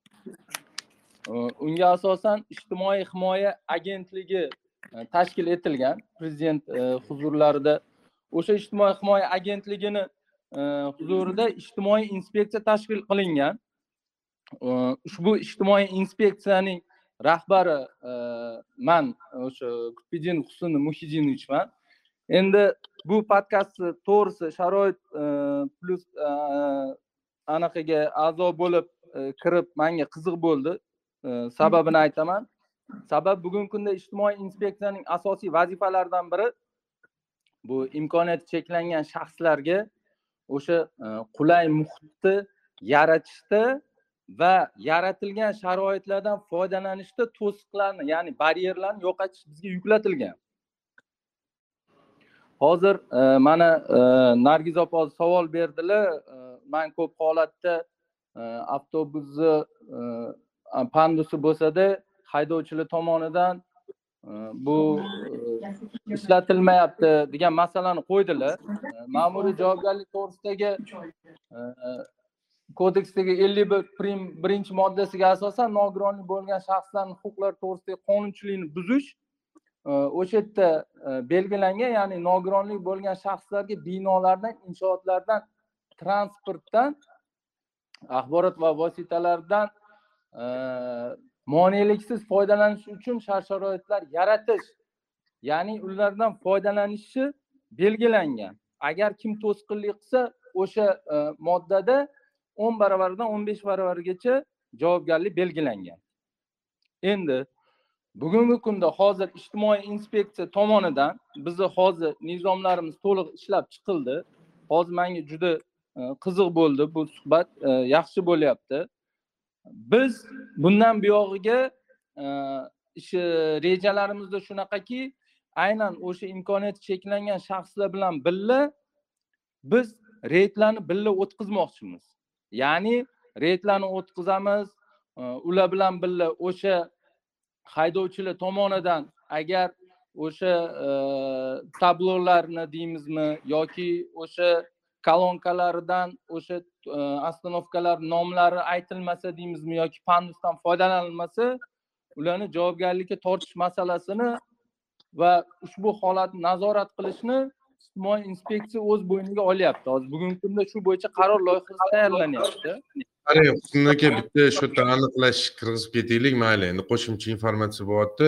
E, unga asosan ijtimoiy himoya agentligi e, tashkil etilgan. Prezident huzurlarida o'sha ijtimoiy himoya agentligini huzurida ijtimoiy inspeksiya tashkil qilingan. Ushbu ijtimoiy inspeksiyaning rahbari e, man e, o'sha qutbiddin husin muhiddinovichman endi bu podkastni to'g'risi sharoit e, plyus anaqaga a'zo bo'lib kirib manga qiziq bo'ldi. Sababini aytaman. Sabab bugungi kunda ijtimoiy inspeksiyaning asosiy vazifalaridan biri bu imkoniyati cheklangan shaxslarga o'sha e, qulay muhitni yaratishda va yaratilgan sharoitlardan foydalanishda to'siqlarni ya'ni baryerlarni yo'qotish bizga yuklatilgan. Hozir e, mana e, nargiz opa savol berdilar e, man ko'p holatda e, avtobusni e, pandusi bo'lsada haydovchilar tomonidan bu e, ishlatilmayapti degan masalani qo'ydilar. Ma'muriy javobgarlik to'g'risidagi e, kodeksdagi ellik bir prim birinchi moddasiga asosan nogironlik bo'lgan shaxslarni huquqlari to'g'risidagi qonunchilikni buzish e, o'sha yerda belgilangan ya'ni nogironlik bo'lgan shaxslarga binolardan inshootlardan transportdan axborot va vositalardan moneliksiz foydalanish uchun shart sharoitlar yaratish ya'ni ulardan foydalanishi belgilangan. Agar kim to'sqinlik qilsa o'sha e, moddada o'n baravaridan o'n besh baravarigacha javobgarlik belgilangan. Endi bugungi kunda hozir ijtimoiy inspeksiya tomonidan bizni hozir nizomlarimiz to'liq ishlab chiqildi. Hozir manga juda e, qiziq bo'ldi bu suhbat e, yaxshi bo'lyapti. Biz bundan buyog'iga e, ishi rejalarimizda shunaqaki aynan o'sha imkoniyati cheklangan shaxslar bilan birga biz reydlarni birga o'tkazmoqchimiz. Ya'ni reydlarni o'tkazamiz e, ular bilan birga o'sha haydovchilar tomonidan agar o'sha e, tablolarni deymizmi yoki o'sha kolonkalaridan o'sha ostanovkalar nomlari aytilmasa deymizmi yoki pandusdan foydalanilmasa ularni javobgarlikka tortish masalasini va ushbu holatni nazorat qilishni ijtimoiy inspeksiya o'z bo'yniga olyapti. Hozir bugungi kunda shu bo'yicha qaror loyihasi tayyorlanyapti. Qarang husniddin aka bitta shu yerda aniqlash kirgizib ketaylik mayli. Endi qo'shimcha informatsiya bo'lyapti.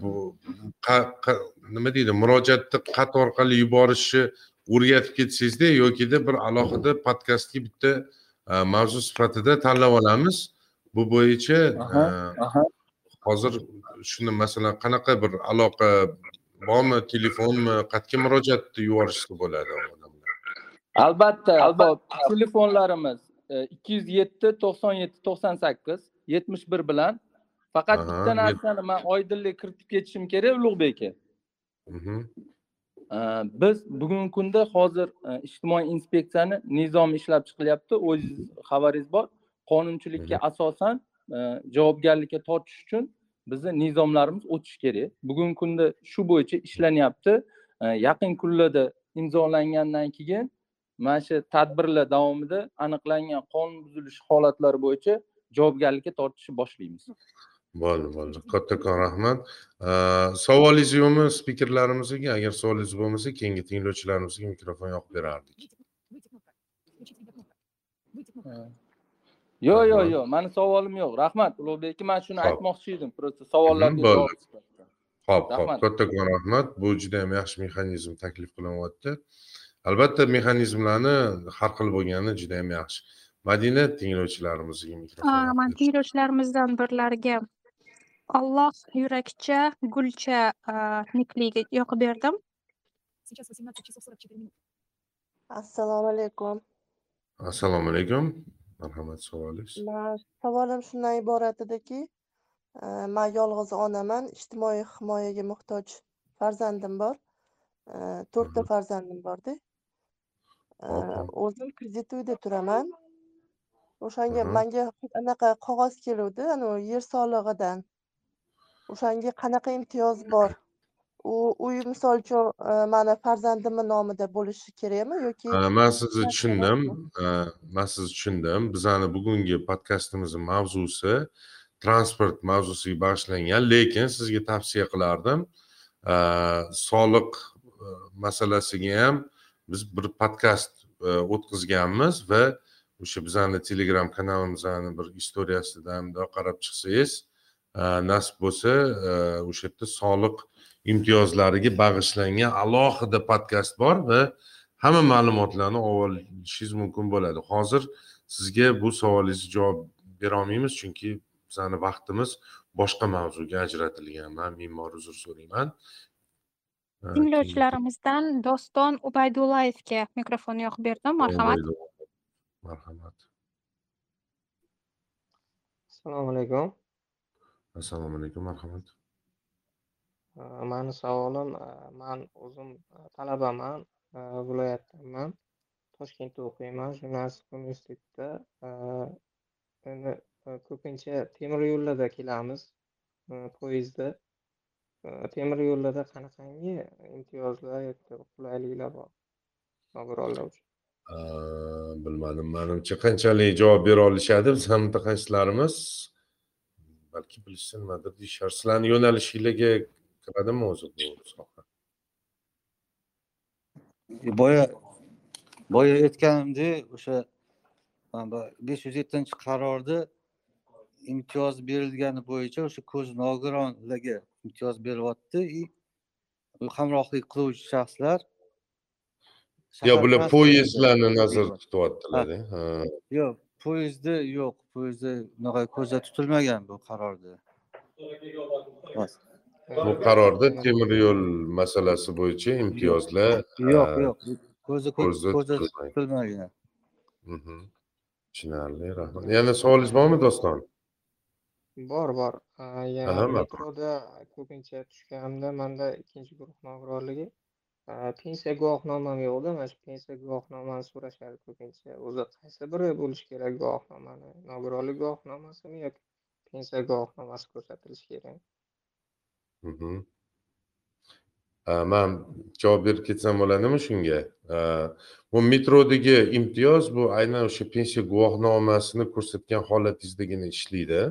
Bu nima deydi murojaatni xat orqali yuborishni o'rgatib ketsangizda yokida bir alohida podkastga bitta e, mavzu sifatida tanlab olamiz. Bu bo'yicha e, hozir shuni masalan qanaqa bir aloqa bormi telefonmi qayerga murojaatni yuborishsa bo'ladi odamlar? Albatta telefonlarimiz e, ikki yuz yetti to'qson yetti to'qson sakkiz yetmish bir bilan. Faqat bitta narsani man oydinlik kiritib ketishim kerak ulug'bek aka. Mhm. Biz bugungi kunda hozir e, ijtimoiy inspeksiyani nizomi ishlab chiqilyapti. O'zingiz xabaringiz bor. Qonunchilikka asosan e, javobgarlikka tortish uchun bizni nizomlarimiz o'tishi kerak. Bugungi kunda shu bo'yicha ishlanyapti. E, yaqin kunlarda imzolangandan keyin mana shu tadbirlar davomida aniqlangan qonun buzilishi holatlari bo'yicha javobgarlikka tortishni boshlaymiz bo'ldi bo'ldi. Kattakon rahmat. Savolingiz yo'qmi spikerlarimizga agar savolingiz bo'lmasa keyingi tinglovchilarimizga mikrofon yoqib berardik. Yo'q yo'q yo'q mani savolim yo'q. Rahmat ulug'bek aka man shuni aytmoqchi edim. Просто savollarga javob sifatida ho'p ho'p. Kattakon rahmat. Bu juda yam yaxshi mexanizm taklif qilinyapti albatta mexanizmlarni har xil bo'lgani juda yam yaxshi. Madina tinglovchilarimizga mikrofon man tinglovchilarimizdan birlariga Alloh yurakcha gulcha nikliga yoqib berdim. Assalomu alaykum assalomu alaykum marhamat savolingiz savolim shundan iborat ediki man yolg'iz onaman ijtimoiy himoyaga muhtoj farzandim bor. To'rtta farzandim borda. O'zim kredit uyda turaman. O'shanga manga anaqa qog'oz keluvdi anavi yer solig'idan o'shanga qanaqa imtiyoz bor? U uy misol uchun e, mani farzandimni nomida bo'lishi kerakmi yoki Ha, man sizni tushundim. Ha, man sizni tushundim. Bizani bugungi podkastimizni mavzusi transport mavzusiga bag'ishlangan lekin sizga tavsiya qilardim. Soliq e, masalasiga ham biz bir podkast e, o'tkazganmiz va o'sha bizani telegram kanalimizni bir istoriyasidan qarab chiqsangiz nasib bo'lsa e, o'sha yerda soliq imtiyozlariga bag'ishlangan alohida podkast bor va hamma ma'lumotlarni olishingiz mumkin bo'ladi. Hozir sizga bu savolingizga javob berolmaymiz chunki bizani vaqtimiz boshqa mavzuga ajratilgan. Man ming bor uzr so'rayman. Tinglovchilarimizdan doston ubaydullayevga mikrofonni yoqib berdim. Marhamat. Marhamat. Assalomu alaykum assalomu alaykum marhamat. Uh, mani savolim uh, man o'zim uh, talabaman viloyatdanman toshkentda o'qiyman jurnalistika universitetida. Endi uh, ko'pincha temir yo'llarda kelamiz uh, poyezdda. Uh, temir yo'llarda qanaqangi imtiyozlar yoki qulayliklar bor nogironlar uchun? Bilmadim. Manimcha qanchalik javob bera olishadi bizani mutaxassislarimiz balki bilishsa nimadir deyishar sizlarni yo'nalishinglarga kiradimi o'zi bu soha boya boya aytganimdek o'sha besh yuz yettinchi qarorda imtiyoz berilgani bo'yicha o'sha ko'z nogironlarga imtiyoz beryapti и hamrohlik qiluvchi shaxslar yo bular poyezdlarni nazarda tutyaptilar yo'q poyezdda yo'q poyezdda unaqa ko'zda tutilmagan bu qarorda. Bu qarorda temir yo'l masalasi bo'yicha imtiyozlar yo'q yo'q ko'zda ko'zda tutilmagan. tutilmagan. Mhm. tushunarli rahmat. Yana savolingiz bormi doston? Bor bor. Metroda ko'pincha tushganimda manda ikkinchi guruh nogironligi pensiya guvohnomam yo'qda mana shu pensiya guvohnomani so'rashadi ko'pincha. O'zi qaysi biri bo'lishi kerak guvohnomani? Nogironlik guvohnomasimi yoki pensiya guvohnomasi ko'rsatilishi kerak? Mhm. Ha, man javob berib ketsam bo'ladimi shunga? Bu metrodagi imtiyoz bu aynan o'sha pensiya guvohnomasini ko'rsatgan holatingizdagina ishlaydi.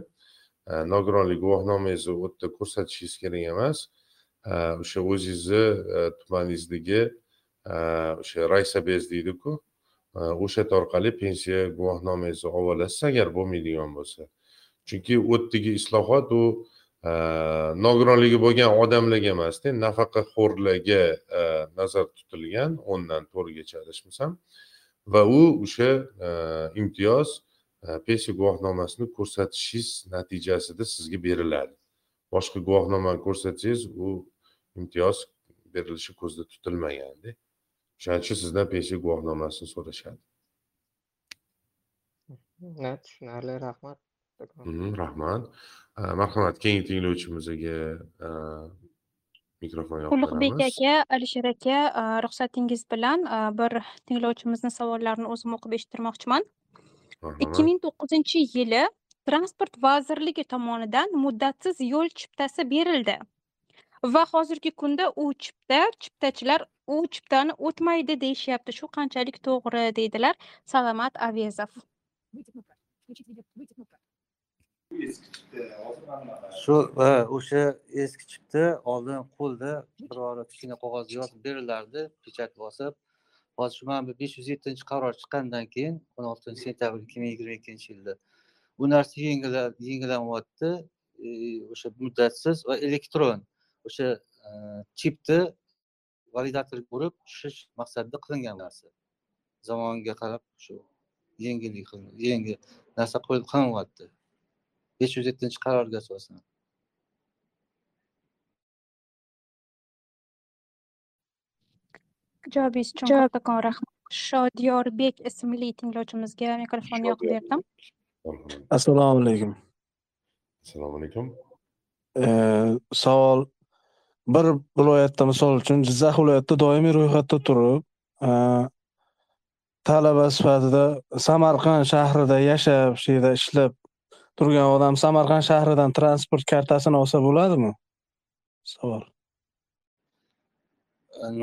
Nogironlik guvohnomangizni u yerda ko'rsatishingiz kerak emas. O'sha o'zingizni tumaningizdagi o'sha raysabez deydiku Ha, o'sha orqali pensiya guvohnomangizni olib olasiz agar bo'lmaydigan bo'lsa. Chunki u yerdagi islohot u nogironligi bo'lgan odamlarga emasda nafaqaxo'rlarga nazar tutilgan o'ndan to'rtgacha adashmasam va u o'sha imtiyoz pensiya guvohnomasini ko'rsatishingiz natijasida sizga beriladi. Boshqa guvohnomani ko'rsatsangiz u imtiyoz berilishi ko'zda tutilmaganda o'shaning uchun sizdan pensiya guvohnomasini so'rashadi. Na tushunarli rahmat. Mhm, rahmat. Ha, marhamat keyingi tinglovchimizga ha, mikrofon ulug'bek aka alisher aka a, ruxsatingiz bilan a, bir tinglovchimizni savollarini o'zim o'qib eshittirmoqchiman. Ikki ming to'qqizinchi yili transport vazirligi tomonidan muddatsiz yo'l chiptasi berildi. Va hozirgi kunda u chipta chiptachilar u chiptani o'tmaydi deyishyapti. Shu qanchalik to'g'ri deydilar salomat avezov shu o'sha eski chipta oldin qo'lda biror kichkina qog'ozga yozib berilardi. Pechat bosib hozir shu mana bu besh yuz yettinchi qaror chiqqandan keyin o'n oltinchi sentabr ikki ming yigirma ikkinchi yilda bu narsa yengilla- yengillanyapti E, o'sha muddatsiz va elektron o'sha e, chipni validatorga urib tushish maqsadida qilingan narsa. Zamonga qarab shu yengillik yengil narsa qo'yib qilinyapti besh yuz yettinchi qarorga asosan. Javobingiz uchun kattakon rahmat shodiyorbek ismli tinglovchimizga mikrofonni yoqib berdim assalomu alaykum. Assalomu alaykum. Eh, savol. Bir viloyatda misol uchun jizzax viloyatida doimiy ro'yxatda turib eh, talaba sifatida samarqand shahrida yashab shu yerda ishlab turgan odam samarqand shahridan transport kartasini olsa bo'ladimi? Savol.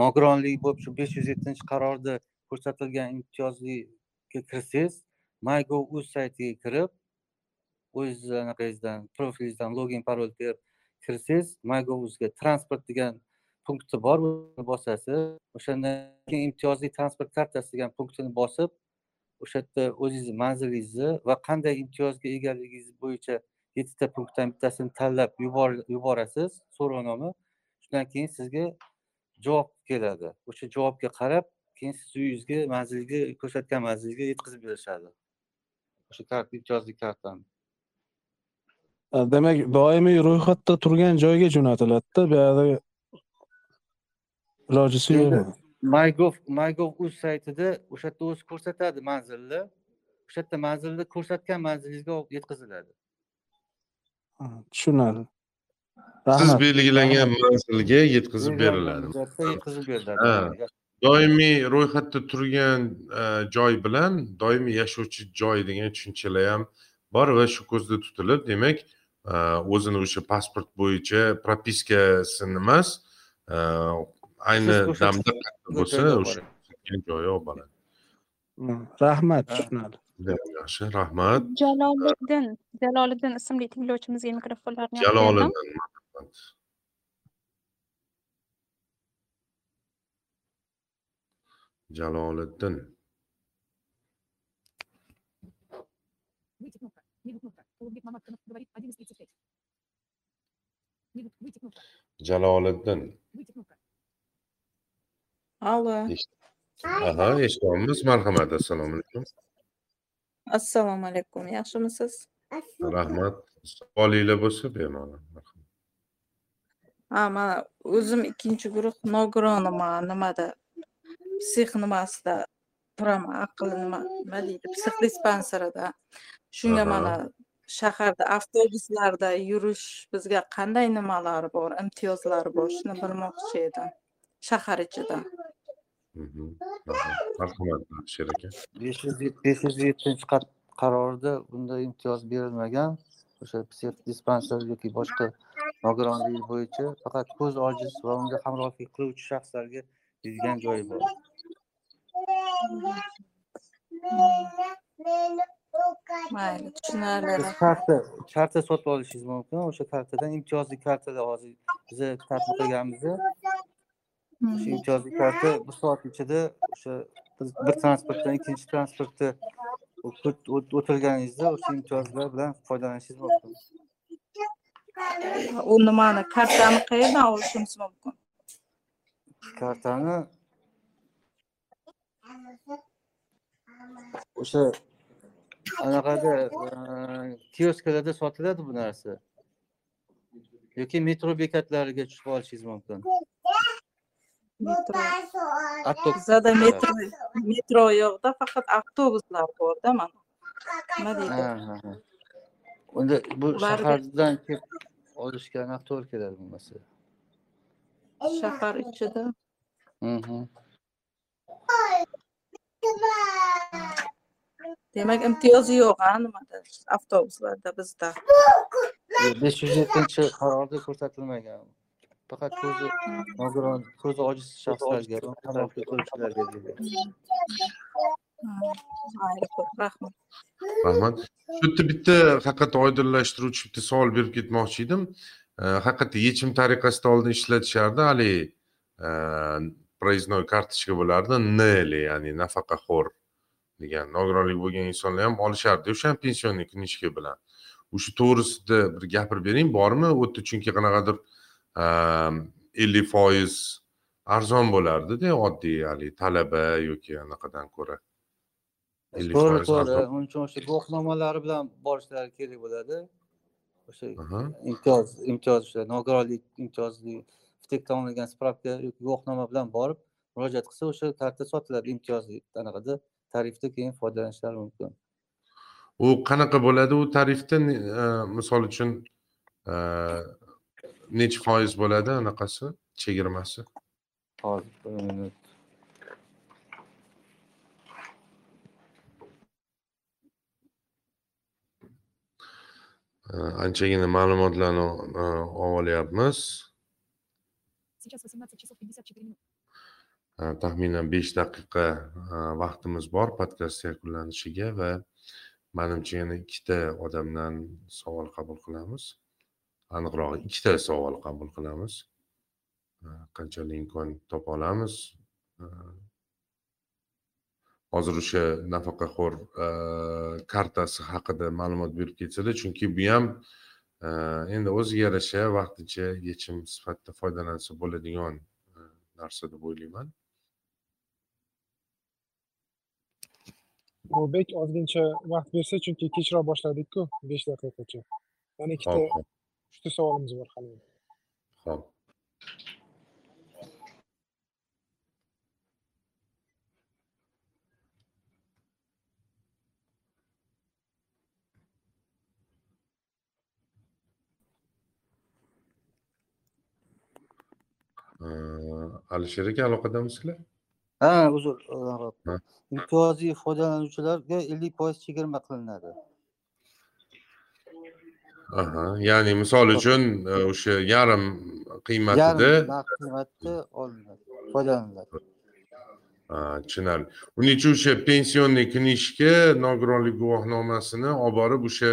Nogironligi bo'lib shu besh yuz yettinchi qarorda ko'rsatilgan imtiyozliga kirsangiz mygov uz saytiga kirib o'zizni anaqangizdan profilingizdan login parol berib kirsangiz mygov uzga transport degan punkti bor uni bosasiz. O'shandan keyin imtiyozli transport kartasi degan punktini bosib o'sha yerda o'zingizni manzilingizni va qanday imtiyozga egaligingiz bo'yicha yettita punktdan bittasini tanlab yuborasiz. So'rovnoma shundan keyin sizga javob keladi. O'sha javobga qarab keyin siz uyingizga manzilga ko'rsatgan manzilga yetkazib berishadi. O'sha kart imtiyozli kartani. Demak doimiy ro'yxatda turgan joyga jo'natiladida buyoqda ilojisi yo'qmi mygov mygov uz saytida o'sha yerda o'zi ko'rsatadi manzilni. O'sha yerda manzilni ko'rsatgan manzilingizga olib yetkaziladi tushunadi. Siz belgilangan manzilga yetkazib beriladi. yetkazib beriladi. Doimiy ro'yxatda turgan e, joy bilan doimiy yashovchi joy degan tushunchalar ham bor va shu ko'zda tutilib demak e, o'zini o'sha pasport bo'yicha propiskasini emas e, ayni damda bo'lsa o'sha joyi olib boradi rahmat ham yaxshi rahmat. Jaloliddin jaloliddin ismli tinglovchimizga mikrofonlarni jaloliddin jaloliddin jaloliddin Allo, aha eshityapmiz marhamat assalomu alaykum. Assalomu alaykum. Yaxshimisiz? rahmat. Savolinglar bo'lsa bemalol Ha, mana o'zim ikkinchi guruh nogironman. Nimada psix nimasida turaman, aql nima nima deydi, psix dispanserida. Shunga mana shaharda avtobuslarda yurish bizga qanday nimalari bor, imtiyozlari bor, shuni bilmoqchi edim. Shahar ichida. Mhm. Marhamat alisher aka besh yuz besh yuz yettinchi qar- qarorda bunday imtiyoz berilmagan o'sha psix dispanser yoki boshqa nogironligi bo'yicha faqat ko'z ojiz va unga hamrohlik qiluvchi shaxslarga deyilgan joyi bor Mayli, tushunarli. siz karta karta sotib olishingiz mumkin o'sha kartadan imtiyozli kartada hozir biza tartib qilganmiz o'sha imtiyozli karta bir soat ichida o'sha biz bir transportdan ikkinchi o't- o'tirganingizda o'sha imtiyozlar bilan foydalanishingiz mumkin U nimani kartani qayerdan olishimiz mumkin? Kartani o'sha anaqada kiosklarda sotiladi bu narsa yoki metro bekatlariga tushib olishingiz mumkin Bizada metro metro yo'qda, faqat avtobuslar borda mana. Nima deydi? Unda bu shahardan kelib olishga to'g'ri keladi bo'lmasa Shahar ichida. Mhm. Demak, imtiyozi yo'q, ha, nimada? Avtobuslarda bizda. besh yuz yettinchi qarorda ko'rsatilmagan faqat ko'zi nogiron ko'zi ojiz shaxslarga mayli ko'p rahmat rahmat shu yerda bitta faqat oydinlashtiruvchi bitta savol berib ketmoqchi edim haqiqatda yechim tariqasida oldin ishlatishardi haligi проездной kartochka bo'lardi nl ya'ni nafaqaxo'r degan. Nogironligi bo'lgan insonlar ham olishardi. O'sha pensionniy knижка bilan. O'sha to'g'risida bir gapirib bering bormi? U yerda chunki qanaqadir ellik foiz arzon bo'lardida oddiy haligi talaba yoki anaqadan ko'ra. To'g'ri to'g'ri. uning uchun o'sha guvohnomalari bilan borishlari kerak bo'ladi o'sha imtiyoz imtiyoz o'sha nogironlik imtiyozli vtekdan olingan spravka yoki guvohnoma bilan borib murojaat qilsa o'sha karta sotiladi imtiyozli anaqada tarifda keyin foydalanishlari mumkin u qanaqa bo'ladi u tarifda misol uchun nechi foiz bo'ladi anaqasi chegirmasi hozir bir minut anchagina ma'lumotlarni olyapmiz Сейчас 18 часов 54 минуты. Taxminan besh daqiqa vaqtimiz bor podkast yakunlanishiga va manimcha yana ikkita odamdan savol qabul qilamiz aniqrog'i ikkita savol qabul qilamiz qanchalik imkon topa olamiz hozir o'sha nafaqaxo'r e, kartasi haqida ma'lumot berib ketsalar chunki bu ham e, endi o'ziga yarasha vaqtincha yechim sifatida foydalansa bo'ladigan e, narsa deb o'ylayman. Ulug'bek ozgincha vaqt bersa chunki kechroq boshladik-ku besh daqiqacha. Yana ikkita uchta savolimiz bor hali. Ho'p. E, alisher aka aloqadamisizlar ha uzr imtiyozli foydalanuvchilarga ellik foiz chegirma qilinadi. Aha ya'ni misol uchun e, o'sha yarim qiymatida qiymatda olinadi foydalaniladi. Ha, tushunarli. Uning uchun o'sha pensionniy knижка nogironlik guvohnomasini olib borib o'sha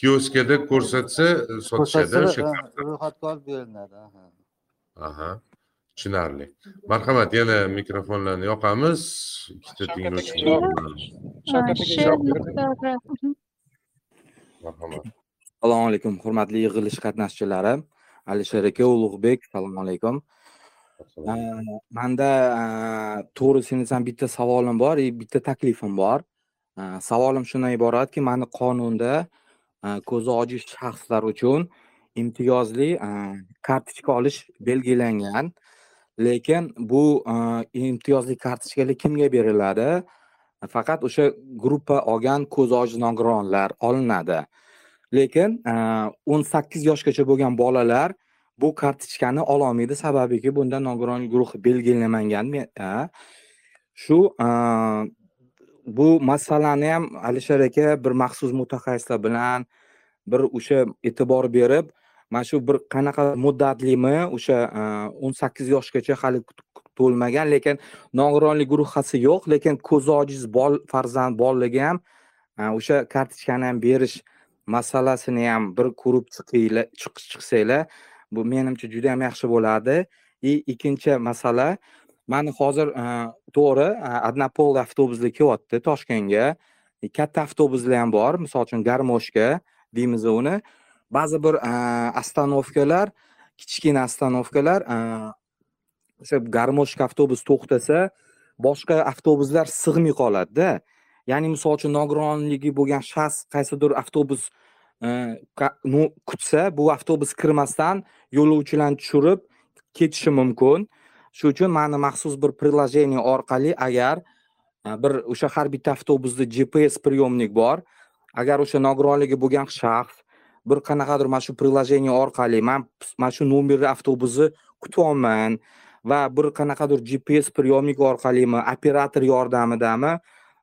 kioskada ko'rsatsa e, sotishadi o'sha ro'yxatga olib beriladi aha. Tushunarli. Marhamat yana mikrofonlarni yoqamiz. Ikkita tinglovchi marhamat. Assalomu alaykum hurmatli yig'ilish qatnashchilari. Alisher aka ulug'bek assalomu alaykum. Manda to'g'risini aytsam bitta savolim bor и bitta taklifim bor. Savolim shundan iboratki mani qonunda ko'zi ojiz shaxslar uchun imtiyozli kartochka olish belgilangan lekin bu imtiyozli kartochkalar kimga beriladi? Faqat o'sha gruppa olgan ko'zi ojiz nogironlar olinadi. Lekin o'n sakkiz yoshgacha bo'lgan bolalar bu kartochkani ololmaydi. Sababiki bunda nogironlik guruhi belgilanmagan shu bu masalani ham alisher aka bir maxsus mutaxassislar bilan bir o'sha e'tibor berib mana shu bir qanaqa muddatlimi? O'sha a, o'n sakkiz yoshgacha hali to'lmagan lekin nogironlik guruhasi yo'q lekin ko'zi ojiz bol farzand bolaga ham e, o'sha kartochkani ham berish masalasini ham bir ko'rib chiqinglar chiqsanglar bu menimcha juda ham yaxshi bo'ladi. И ikkinchi masala mani hozir e, to'g'ri однополый avtobuslar kelyapti toshkentga. Katta avtobuslar ham bor misol uchun garmoshka deymiz uni. Ba'zi bir e, ostanovkalar kichkina ostanovkalar o'sha garmoshka avtobus to'xtasa boshqa avtobuslar sig'may qoladida. Ya'ni misol uchun nogironligi bo'lgan shaxs qaysidir avtobus e, kutsa bu avtobus kirmasdan yo'lovchilarni tushirib ketishi mumkin. Shu uchun mani maxsus bir приложение orqali agar e, bir o'sha har bitta avtobusda gps приемник bor agar o'sha nogironligi bo'lgan shaxs bir qanaqadir mana shu приложение orqali man mana shu nomerli avtobusni kutyapman va bir qanaqadir gps приемник orqalimi operator yordamidami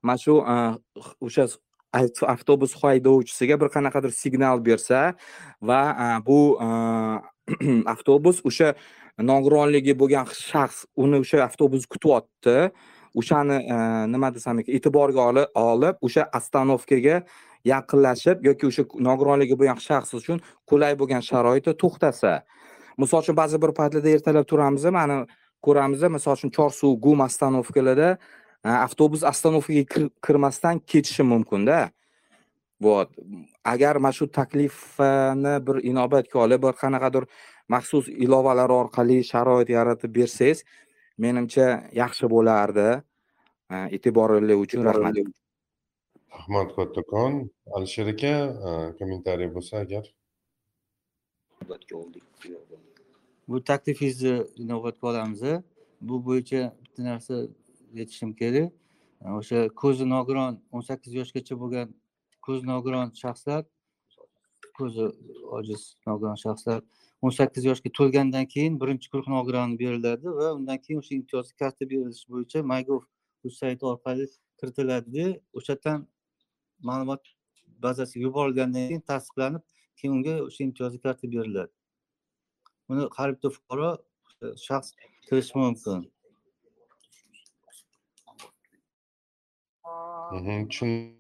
mana shu e, o'sha avtobus haydovchisiga bir qanaqadir signal bersa va e, bu e, avtobus o'sha nogironligi bo'lgan shaxs uni o'sha avtobus kutyapti. O'shani nima desam ekan e'tiborga olib o'sha ostanovkaga yaqinlashib yoki o'sha nogironligi bo'lgan shaxs uchun qulay bo'lgan sharoitda to'xtasa. Misol uchun ba'zi bir paytlarda ertalab turamiz mana ko'ramiz misol uchun chorsu gum ostanovkalarda avtobus ostanovkaga kirmasdan ketishi mumkinda. Вот agar mana shu taklifni bir inobatga olib bir qanaqadir maxsus ilovalar orqali sharoit yaratib bersangiz menimcha yaxshi bo'lardi. E, e'tiborli uchun rahmat. Rahmat kattakon alisher aka e, kommentariy bo'lsa agar. Bu taklifingizni inobatga olamiz bu bo'yicha bitta narsa aytishim kerak. O'sha ko'zi nogiron o'n sakkiz yoshgacha bo'lgan ko'zi nogiron shaxslar ko'zi ojiz nogiron shaxslar o'n sakkiz yoshga to'lgandan keyin birinchi guruh nogironi beriladi va undan keyin o'sha imtiyozli karta berilishi bo'yicha mygov uz sayti orqali kiritiladida o'sha yerdan ma'lumot bazasiga yuborilgandan keyin tasdiqlanib keyin unga o'sha imtiyozli karta beriladi. Uni har bitta fuqaro o'sha shaxs kirishi mumkin. Mhm, tushun-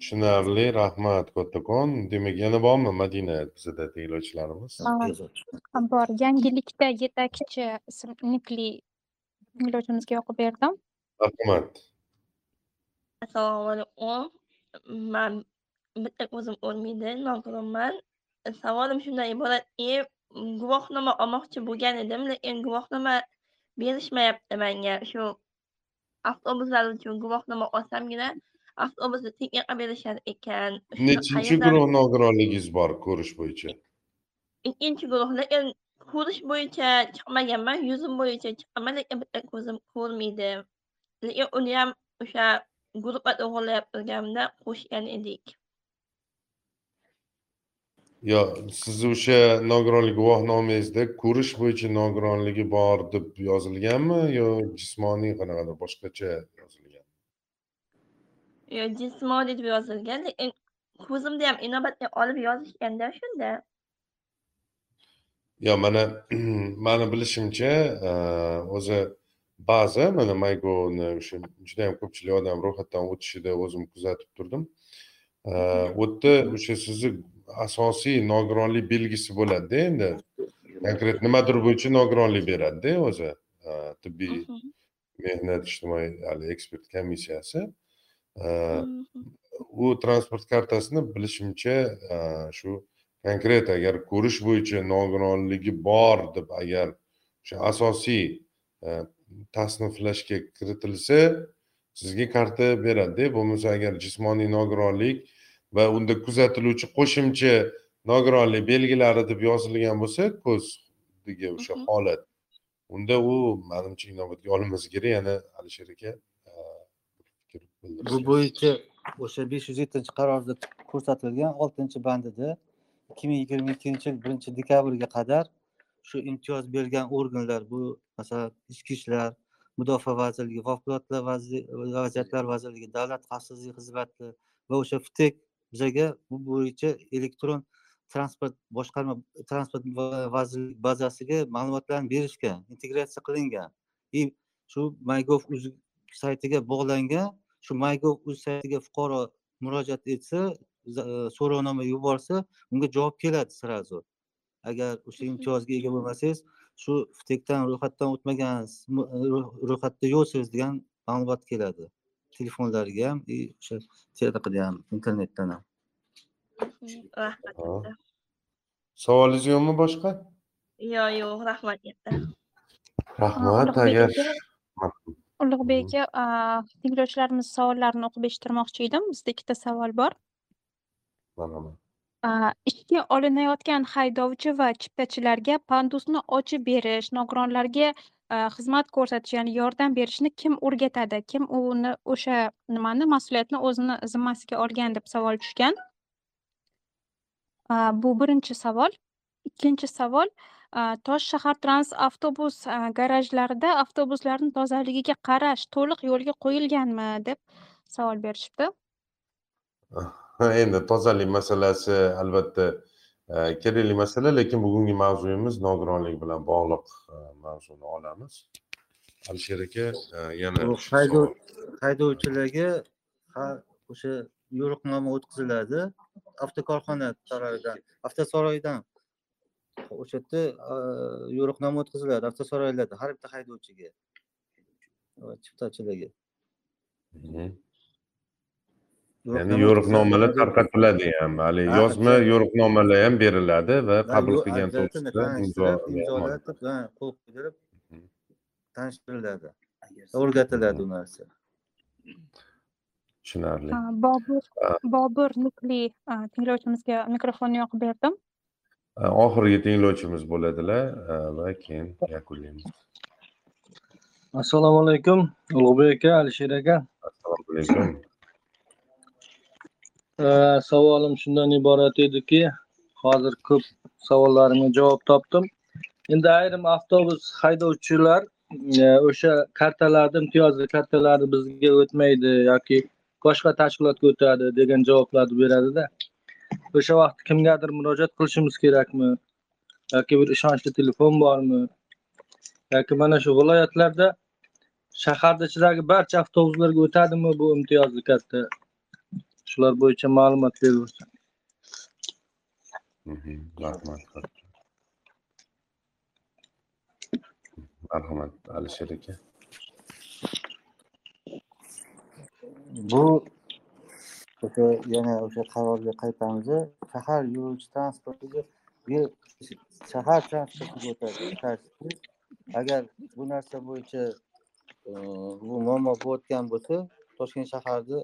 tushunarli rahmat kattakon demak yana bormi madina bizada tinglovchilarimiz Ha, bor. Yangilikda yetakchi ismli tinglovchimizga yoqib berdim. Rahmat assalomu alaykum man bitta ko'zim o'lmaydi nogironman savolim shundan iboratki guvohnoma olmoqchi bo'lgan edim lekin guvohnoma berishmayapti menga shu avtobuslar uchun guvohnoma olsamgina avtobusni tekinga berishar ekan. Nechinchi guruh nogironligingiz bor ko'rish bo'yicha? Ikkinchi guruh lekin ko'rish bo'yicha chiqmaganman yuzim bo'yicha chiqaman lekin bitta ko'zim ko'rmaydi lekin uni ham o'sha guruhga to'g'irlab turganimda qo'shgan edik yo sizni o'sha nogironlik guvohnomangizda ko'rish bo'yicha nogironligi bor deb yozilganmi yo jismoniy qanaqadir boshqacha yozilgan? Yo jismoniy deb yozilgan lekin ko'zimda ham inobatga olib yozishganda shunda. Yo mana mani bilishimcha o'zi ba'zi mana maygovni o'sha judayam ko'pchilik odam ro'yxatdan o'tishida o'zim kuzatib turdim u yerda o'sha sizni asosiy nogironlik belgisi bo'ladida endi konkret nimadir bo'yicha nogironlik beradida o'zi tibbiy mehnat ijtimoiy hali ekspert komissiyasi u transport kartasini bilishimcha shu konkret agar ko'rish bo'yicha nogironligi bor deb agar o'sha asosiy tasniflashga kiritilsa sizga karta beradida bo'lmasa agar jismoniy nogironlik va unda kuzatiluvchi qo'shimcha nogironlik belgilari deb yozilgan bo'lsa ko'zdagi o'sha holat. Unda u manimcha inobatga olinmasa kerak yana alisher aka e, bu bo'yicha o'sha besh yuz yettinchi qarorda ko'rsatilgan oltinchi bandida ikki ming yigirma ikkinchi yil birinchi dekabrga qadar shu imtiyoz bergan organlar bu masalan ichki ishlar mudofaa vazirligi favqulodda vazi- vaziyatlar vazirligi davlat xavfsizlik xizmati va o'sha ftek bizaga bu bo'yicha elektron transport boshqarma transport va- vazirlik bazasiga ma'lumotlarni berishgan integratsiya qilingan. И shu mygov uz saytiga bog'langan shu mygov uz saytiga fuqaro murojaat etsa e, so'rovnoma yuborsa unga javob keladi сразу agar o'sha imtiyozga ega bo'lmasangiz shu ftekdan ro'yxatdan o'tmagansiz mu- e, ro- ro'yxatda yo'qsiz degan ma'lumot keladi. Telefonlariga ham и o'sha telegida ham internetdan ham. Rahmat. Ha. savolingiz yo'qmi boshqa? Yo'q yo'q. Rahmat katta rahmat agar aka. Ulug'bek aka a, tinglovchilarimiz savollarini o'qib eshittirmoqchi edim. Bizda ikkita savol bor. Mana A, ishga olinayotgan haydovchi va chiptachilarga pandusni ochib berish nogironlarga e, xizmat ko'rsatish ya'ni yordam berishni kim o'rgatadi? Kim uni o'sha nimani mas'uliyatni o'zini zimmasiga olgan deb savol tushgan? A, bu birinchi savol. Ikkinchi savol a, tosh shahar trans avtobus garajlarida avtobuslarni tozaligiga qarash to'liq yo'lga qo'yilganmi? deb savol berishibdi. Ah, Ha, endi tozalik masalasi albatta e, kerakli masala lekin bugungi mavzuyimiz nogironlik bilan bog'liq e, mavzuni olamiz. Alisher aka e, yana haydovchilarga ha- o'sha yo'riqnoma o'tkaziladi. Avtokorxona tomonidan avtosaroydan o'sha yerda yo'riqnoma o'tkaziladi avtosaroylarda har bitta haydovchiga chiptachilarga. Mhm. Ya'ni yo'riqnomalar tarqatiladi ham. Haligi Ha, yozma yo'riqnomalar ham beriladi va qabul qilgan to'g'risida imzolatib qo'l qo'ydirib tanishtiriladi. O'rgatiladi u narsa. Tushunarli. Bobur bobur nukli tinglovchimizga mikrofonni yoqib berdim. Oxirgi tinglovchimiz bo'ladilar va keyin yakunlaymiz. Assalomu alaykum ulug'bek aka alisher aka. Assalomu alaykum savolim shundan iborat ediki hozir ko'p savollarimga javob topdim. Endi ayrim avtobus haydovchilar e, o'sha kartalarni imtiyozli kartalari bizga o'tmaydi yoki boshqa tashkilotga o'tadi degan javoblarni beradida o'sha vaqt kimgadir murojaat qilishimiz kerakmi? Yoki bir ishonchli telefon bormi? Yoki mana shu viloyatlarda shaharni ichidagi barcha avtobuslarga o'tadimi bu imtiyozli karta? Shular bo'yicha ma'lumot beraversin Mhm, rahmat marhamat alisher aka bu o'sha yana o'sha qarorga qaytamiz shahar yo'lovchi transportiga shahar transportiga o'tadi. Agar bu narsa bo'yicha bu muammo bo'layotgan bo'lsa toshkent shaharda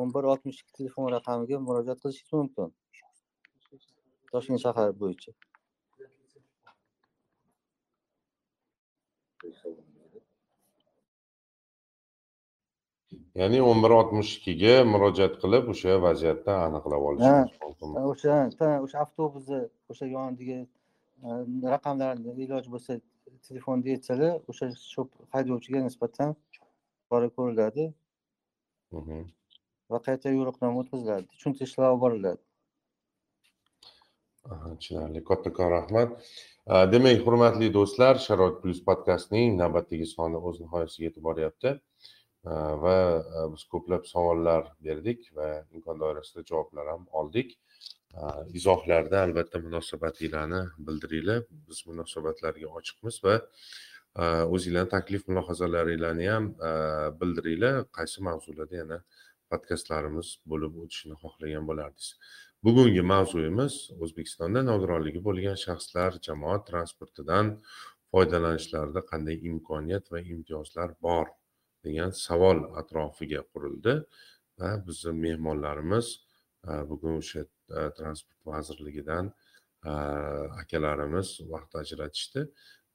o'n bir oltmish ikki telefon raqamiga murojaat qilishingiz mumkin. Toshkent shahar bo'yicha. Ya'ni o'n bir oltmish ikkiga murojaat qilib o'sha vaziyatni aniqlab ha olishingiz mumkin o'sha ha, o'sha avtobusni o'sha yonidagi raqamlarni iloji bo'lsa telefonda aytsalar o'sha shu haydovchiga nisbatan pora ko'riladi. Va qayta yo'riqnoma o'tkaziladi. Tushuntirishlar olib boriladi. Aha, tushunarli. Kattakon rahmat. Demak hurmatli do'stlar sharoit plyus podkastining navbatdagi soni o'z nihoyasiga yetib boryapti. Va biz ko'plab savollar berdik va imkon doirasida javoblar ham oldik. Izohlarda albatta munosabatinglarni bildiringlar. Biz munosabatlarga ochiqmiz va o'zinglarni taklif mulohazalaringlarni ham bildiringlar. Qaysi mavzularda yana podkastlarimiz bo'lib o'tishini xohlagan bo'lardingiz. Bugungi mavzuyimiz o'zbekistonda nogironligi bo'lgan shaxslar jamoat transportidan foydalanishlarida qanday imkoniyat va imtiyozlar bor degan savol atrofiga qurildi va bizni mehmonlarimiz bugun o'sha transport vazirligidan akalarimiz vaqt ajratishdi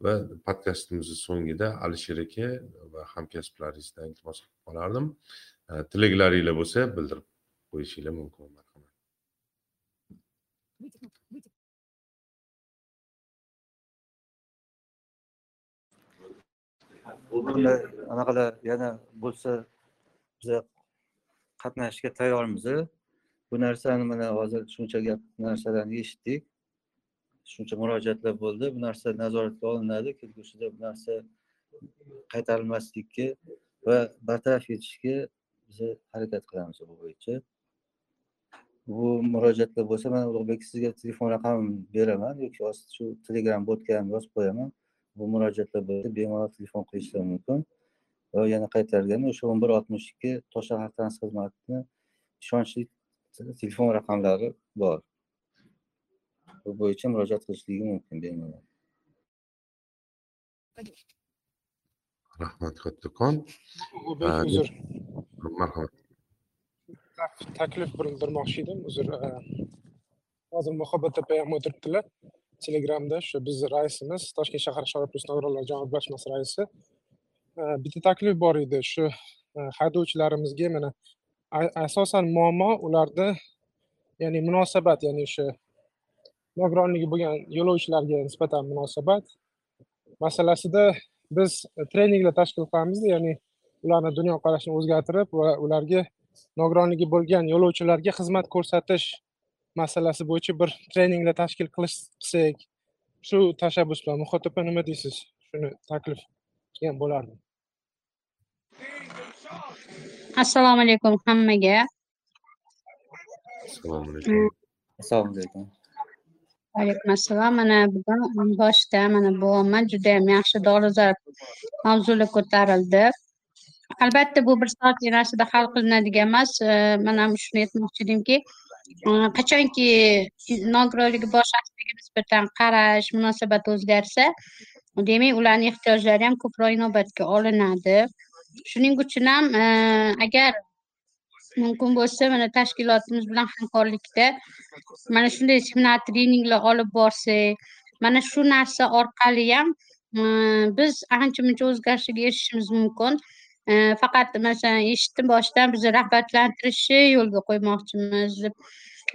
va podkastimizni so'ngida alisher aka va hamkasblaringizdan iltimos qilib qolardim. Tilaklaringlar bo'lsa bildirib qo'yishinglar mumkin marhamat bunda anaqalar yana bo'lsa biza qatnashishga tayyormiz bu narsani mana hozir shuncha gap narsalarni eshitdik. Shuncha murojaatlar bo'ldi. Bu narsa nazoratga olinadi. Kelgusida bu narsa qaytarilmaslikka va bartaraf etishga biza harakat qilamiz bu bo'yicha. Bu murojaatlar bo'lsa man ulug'bek sizga telefon raqamimni beraman yoki shu telegram botga ham yozib qo'yaman. Bu murojaatlar bo'lsa bemalol telefon qilishlari mumkin. Va yana qaytarganda o'sha o'n bir oltmish ikki toshshahar transport xizmatini ishonchli te- telefon raqamlari bor. Bu bo'yicha murojaat qilishligi mumkin bemalol. Rahmat kattakon. Uzr marhamat. Taklif bildirmoqchi edim uzr e, hozir muhabbat opa ham o'tiribdilar. Telegramda shu bizni raisimiz toshkent shahar shoir plus nogironlar jamoat birlashmasi raisi. E, bitta taklif bor edi. Shu e, haydovchilarimizga mana asosan muammo ularda ya'ni munosabat ya'ni o'sha nogironligi bo'lgan yo'lovchilarga nisbatan munosabat. Masalasida biz treninglar tashkil qilamizda ya'ni ularni dunyoqarashini o'zgartirib va ularga nogironligi bo'lgan yo'lovchilarga xizmat ko'rsatish masalasi bo'yicha bir treninglar tashkil qilish qilsak shu tashabbus bilan muhot opa nima deysiz? Shuni taklif qilgan bo'lardim. Assalomu alaykum hammaga. Assalomu alaykum. Assalomu alaykum. Vaalaykum assalom mana bugun boshida mana buvimman judayam yaxshi dolzarb mavzular ko'tarildi albatta bu bir soatlik narsada hal qilinadigan emas man ham shuni aytmoqchi edimki e, qachonki nogironligi bor shaxslarga nisbatan qarash munosabat o'zgarsa demak ularni ehtiyojlari ham ko'proq inobatga olinadi. Shuning uchun ham e, agar mumkin bo'lsa mana tashkilotimiz bilan hamkorlikda mana shunday seminar treninglar olib borsak mana shu narsa orqali ham e, biz ancha muncha o'zgarishga erishishimiz mumkin. Faqat masalan eshitdim boshidan bizni rag'batlantirishni yo'lga qo'ymoqchimiz. Deb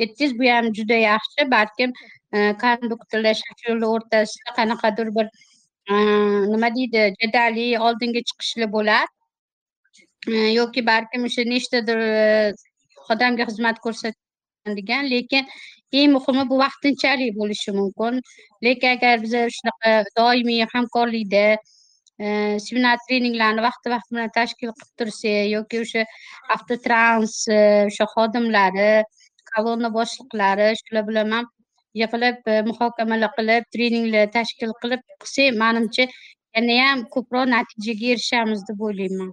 aytdingiz bu ham juda yaxshi balkim e, konduktorlar shofyorlar o'rtasida qanaqadir bir e, nima deydi jadali oldinga chiqishlar bo'lar e, yoki balkim o'sha nechtadir odamga xizmat ko'rsatadigan lekin eng muhimi bu vaqtinchalik bo'lishi mumkin. Lekin agar biz shunaqa doimiy hamkorlikda seminar treninglarni vaqti vaqti bilan tashkil qilib tursak yoki o'sha avtotrans e, o'sha xodimlari kolonna boshliqlari shular bilan ham yig'ilib e, muhokamalar qilib treninglar tashkil qilib qilsak manimcha yanayam ko'proq natijaga erishamiz deb o'ylayman.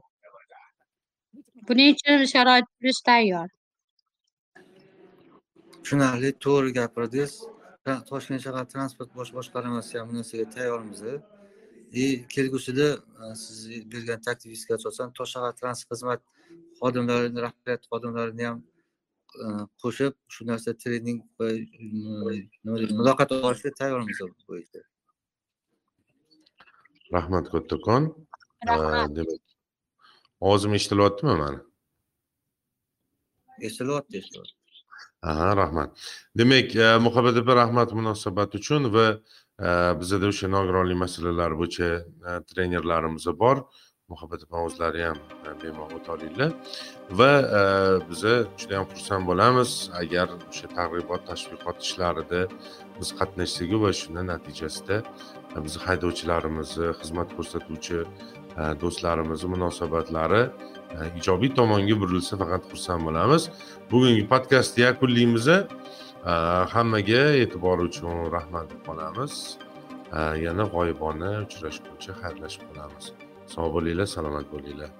Buning uchun sharoit plus tayyor. Tushunarli to'g'ri gapirdingiz. Toshkent shahar transport bosh boshqarmasi ham bu narsaga tayyormiz и kelgusida siz bergan taklifingizga asosan tosh shahar transport xizmat xodimlarini rahbariyat xodimlarini ham qo'shib shu narsa trening va nima deydi muloqot olishga tayyormiz bu bo'yicha rahmat kattakon demak ovozim eshitilyaptimi mani eshitilyapti eshitilyapti. Aha rahmat. Demak muhabbat opa rahmat munosabat uchun va Э, bizada o'sha nogironlik masalalari bo'yicha e, trenerlarimiz bor. Muhabbat opa o'zlari ham e, bemalol o'tolinglar. Va e, biza juda yam xursand bo'lamiz. Agar o'sha targ'ibot tashviqot ishlarida biz qatnashsak va shuni natijasida bizni haydovchilarimizni xizmat ko'rsatuvchi do'stlarimizni munosabatlari ijobiy tomonga burilsa faqat xursand bo'lamiz. Bugungi podkastni yakunlaymiz Э, hammaga e'tibori uchun rahmat deb qolamiz э, yana g'oyibona uchrashguncha xayrlashib qolamiz. Sog' bo'linglar salomat bo'linglar.